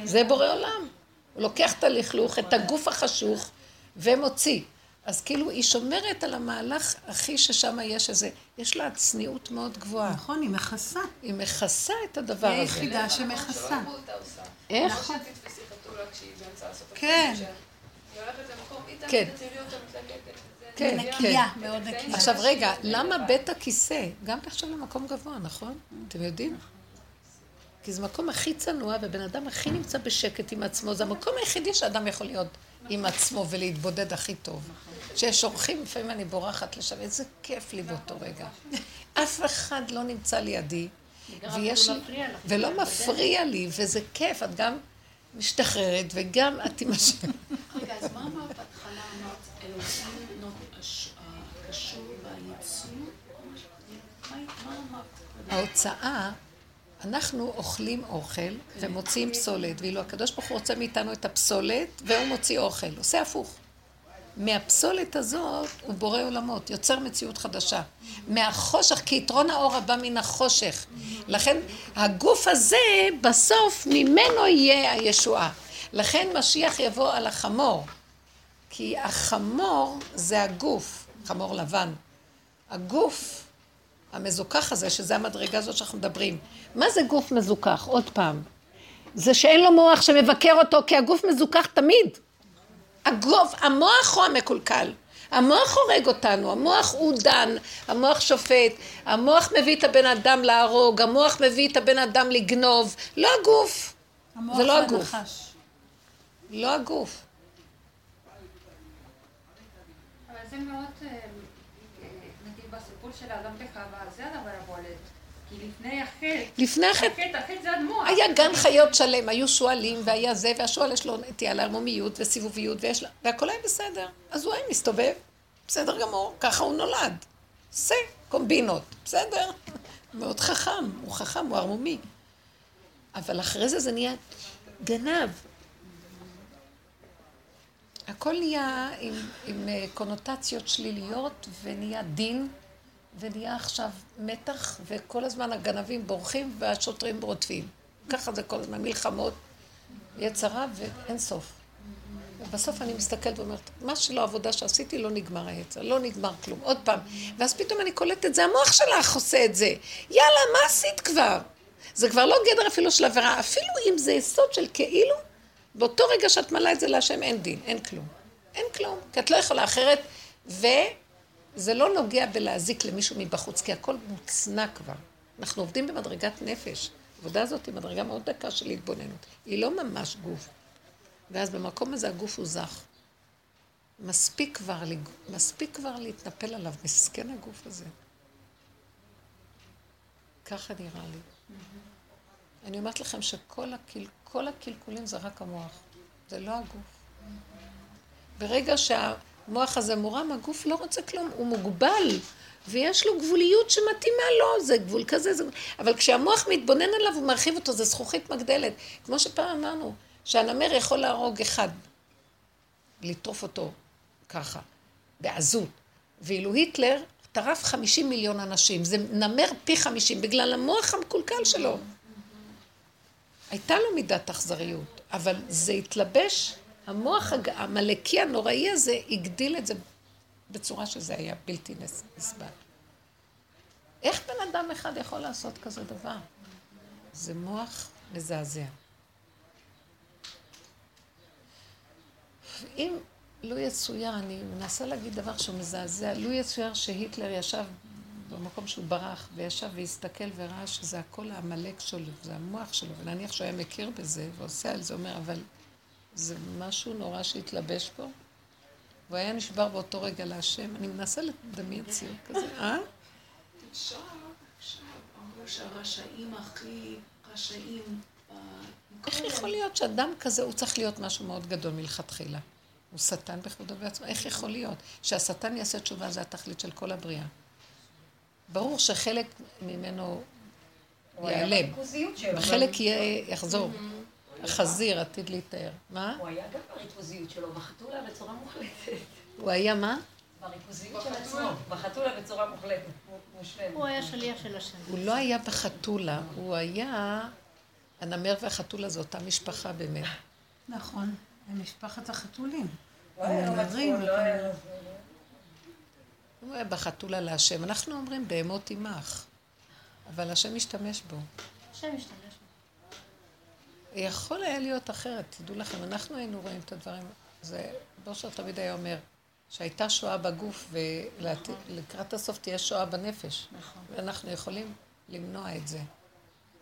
זה בורא עולם. הוא לוקח את הלכלוך, את הגוף החשוך, ומוציא. אז כאילו, היא שומרת על המהלך הכי ששם יש איזה, יש לה צניעות מאוד גבוהה. נכון, היא מכסה. היא מכסה את הדבר היא הזה. היחידה שמכסה. איך? לא שתתפסי חתולה כשהיא באמצע לעשות את כן. היא הולכת למקום, היא כן. תמיד תצילי אותה מתלקקת. זה כן. נקייה, את מאוד הקטעים נקייה. עכשיו רגע, למה. בית הכיסא גם נחשב למקום גבוה, נכון? אתם יודעים? כי זה מקום הכי צנוע, ובן אדם הכי נמצא בשקט עם עצמו. זה המקום היחידי שאדם יכול להיות עם עצמו ולהתבודד הכי טוב. כשיש אורחים, לפעמים אני בורחת לשם, איזה כיף לי באותו רגע. אף אחד לא נמצא לידי, ויש לי, ולא מפריע לי, וזה כיף, את גם משתחררת, וגם את עם השם. רגע, אז מה אמרת בהתחלה? אמרת, אלוהים קשור? ההוצאה, אנחנו אוכלים אוכל ומוציאים פסולת, ואילו הקדוש ברוך הוא רוצה מאיתנו את הפסולת, והוא מוציא אוכל. עושה הפוך. מהפסולת הזאת הוא בורא עולמות, יוצר מציאות חדשה. מהחושך, כי יתרון האור הבא מן החושך. לכן הגוף הזה, בסוף ממנו יהיה הישועה. לכן משיח יבוא על החמור. כי החמור זה הגוף, חמור לבן. הגוף המזוכח הזה, שזה המדרגה הזאת שאנחנו מדברים. מה זה גוף מזוכח? עוד פעם. זה שאין לו מוח שמבקר אותו, כי הגוף מזוכח תמיד. הגוף, המוח הוא המקולקל. המוח הורג אותנו, המוח הוא דן, המוח שופט, המוח מביא את הבן אדם להרוג, המוח מביא את הבן אדם לגנוב, לא הגוף. המוח זה לא הגוף. הנחש. לא הגוף. אבל זה מאוד, אה, אה, נגיד בסיפור של האדם וחווה, זה הדבר הבולט. לפני החטא, לפני החטא, החטא, זה המוח. היה גן חיות שלם, היו שועלים והיה זה, והשועל יש לו נטייה לערמומיות וסיבוביות, ויש לה, והכל היה בסדר. אז הוא היה מסתובב, בסדר גמור, ככה הוא נולד. זה קומבינות, בסדר? מאוד חכם, הוא חכם, הוא ערמומי. אבל אחרי זה זה נהיה גנב. הכל נהיה עם, עם אה, קונוטציות שליליות, ונהיה דין, ונהיה עכשיו מתח, וכל הזמן הגנבים בורחים והשוטרים רודפים. ככה זה כל הזמן, מלחמות, יצרה ואין סוף. ובסוף אני מסתכלת ואומרת, מה שלא עבודה שעשיתי, לא נגמר היצר, לא נגמר כלום. עוד פעם. ואז פתאום אני קולטת, זה המוח שלך עושה את זה. יאללה, מה עשית כבר? זה כבר לא גדר אפילו של עבירה, אפילו אם זה יסוד של כאילו, באותו רגע שאת מעלה את זה להשם אין דין, אין כלום. אין כלום, כי את לא יכולה אחרת, וזה לא נוגע בלהזיק למישהו מבחוץ, כי הכל מוצנע כבר. אנחנו עובדים במדרגת נפש. העבודה הזאת היא מדרגה מאוד דקה של התבוננות. היא לא ממש גוף. ואז במקום הזה הגוף הוא זך. מספיק כבר, מספיק כבר להתנפל עליו, מסכן הגוף הזה. ככה נראה לי. אני אומרת לכם שכל הקל... כל הקלקולים זה רק המוח, זה לא הגוף. ברגע שהמוח הזה מורם, הגוף לא רוצה כלום, הוא מוגבל, ויש לו גבוליות שמתאימה לו, זה גבול כזה, זה... אבל כשהמוח מתבונן עליו, הוא מרחיב אותו, זה זכוכית מגדלת. כמו שפעם אמרנו, שהנמר יכול להרוג אחד, לטרוף אותו ככה, בעזות. ואילו היטלר טרף 50 מיליון אנשים, זה נמר פי 50, בגלל המוח המקולקל שלו. הייתה לו מידת אכזריות, אבל זה התלבש, המוח העמלקי הנוראי הזה הגדיל את זה בצורה שזה היה בלתי נס- נסבל. איך בן אדם אחד יכול לעשות כזה דבר? זה מוח מזעזע. אם לו יצויר, אני מנסה להגיד דבר שהוא מזעזע, לו יצויר שהיטלר ישב במקום שהוא ברח, וישב והסתכל וראה שזה הכל העמלק שלו, זה המוח שלו, ונניח שהוא היה מכיר בזה ועושה על זה, אומר, אבל זה משהו נורא שהתלבש פה, והוא היה נשבר באותו רגע להשם. אני מנסה לדמיין ציור כזה, אה? אפשר, אפשר, אמרו שהרשעים הכי רשעים. אה, איך יכול להיות שאדם כזה, הוא צריך להיות משהו מאוד גדול מלכתחילה? הוא שטן בכבודו בעצמו. איך יכול להיות שהשטן יעשה תשובה, זה התכלית של כל הבריאה? ברור שחלק ממנו ייעלם. וחלק יהיה, יחזור. החזיר עתיד להתאר. מה? הוא היה גם בריכוזיות שלו, בחתולה בצורה מוחלטת. הוא היה מה? בריכוזיות של עצמו, בחתולה בצורה מוחלטת, מושלמת. הוא היה שליח של השם. הוא לא היה בחתולה, הוא היה... הנמר והחתולה זה אותה משפחה באמת. נכון, הם משפחת החתולים. לא היה לא. הוא היה בחתולה להשם. אנחנו אומרים בהמות עמך, אבל השם משתמש בו. השם משתמש בו. יכול היה להיות אחרת, תדעו לכם, אנחנו היינו רואים את הדברים, זה, בושר תמיד היה אומר, שהייתה שואה בגוף ולקראת הסוף תהיה שואה בנפש. נכון. ואנחנו יכולים למנוע את זה.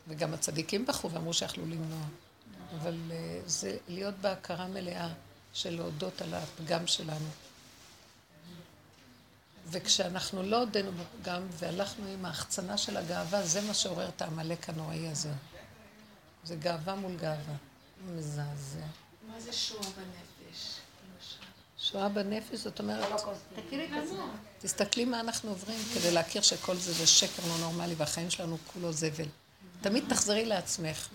וגם הצדיקים בכו ואמרו שיכלו למנוע. אבל אה, זה להיות בהכרה מלאה של להודות על הפגם שלנו. וכשאנחנו לא הודינו בו גם, והלכנו עם ההחצנה של הגאווה, זה מה שעורר את העמלק הנוראי הזה. זה גאווה מול גאווה. מזעזע. מה זה שואה בנפש? שואה בנפש, זאת אומרת, עצמך. תסתכלי מה אנחנו עוברים כדי להכיר שכל זה זה שקר לא נורמלי והחיים שלנו כולו זבל. תמיד תחזרי לעצמך.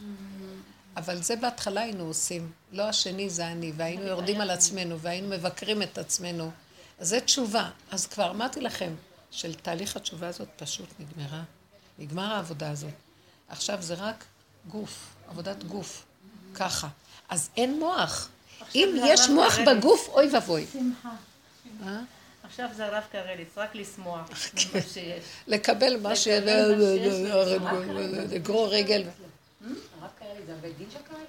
אבל זה בהתחלה היינו עושים, לא השני זה אני, והיינו יורדים על עצמנו, והיינו מבקרים את עצמנו. אז זה תשובה. אז כבר אמרתי לכם, של תהליך התשובה הזאת פשוט נגמרה. נגמר העבודה הזאת. עכשיו זה רק גוף, עבודת גוף. ככה. אז אין מוח. אם יש מוח קרליץ. בגוף, אוי ואבוי. אה? עכשיו זה הרב קרליץ, רק לשמוח כן. ממה שיש. לקבל מה ש... לקבל מה שיש לגרור רגל. הרב קרליץ, זה הבית דין של קרליץ?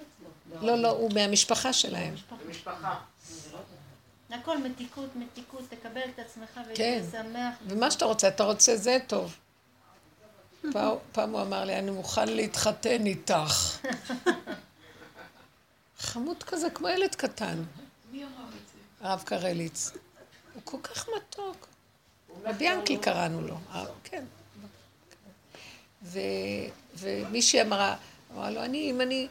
לא, לא, הוא מהמשפחה שלהם. משפחה. הכל מתיקות, מתיקות, תקבל את עצמך כן. ותהיה שמח. ומה שאתה רוצה, אתה רוצה זה טוב. פעם- פעם הוא אמר לי, אני מוכן להתחתן איתך. חמוד כזה, כמו ילד קטן, מי אמר את זה? הרב קרליץ. הוא כל כך מתוק. רבי ינקי קראנו לו, אה, כן. ומישהי אמרה, אמרה לו, אני, אם אני,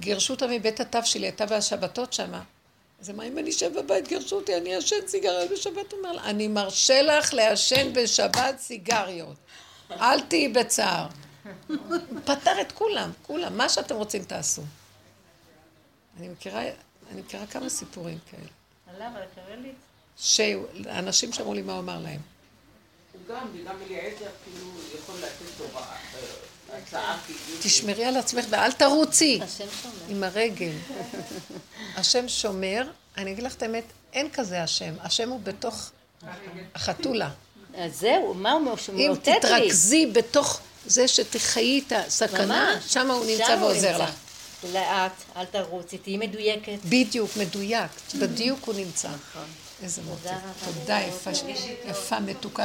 גירשו אותה מבית התו שלי, הייתה בשבתות שמה. אז אמרה, אם אני אשב בבית, גירשו אותי, אני אעשן סיגריות בשבת. הוא אומר לה, אני מרשה לך לעשן בשבת סיגריות. אל תהיי בצער. הוא פטר את כולם, כולם. מה שאתם רוצים תעשו. אני מכירה, אני מכירה כמה סיפורים כאלה. עליו, על הקרליץ. שאנשים שאמרו לי מה הוא אמר להם. הוא גם, וגם אליעזר כאילו יכול לתת הוראה, אה, כאילו. תשמרי על עצמך ואל תרוצי השם שומר. עם הרגל. השם שומר, אני אגיד לך את האמת, אין כזה השם. השם הוא בתוך החתולה. אז זהו, מה הוא מאותת לי? אם תתרכזי בתוך זה שתחיי את הסכנה. שם הוא נמצא ועוזר. לך. לאט, אל תרוצי, תהיי מדויקת. בדיוק, מדויק. בדיוק הוא נמצא. איזה מותק. רבה. תודה, יפה, יפה, מתוקה.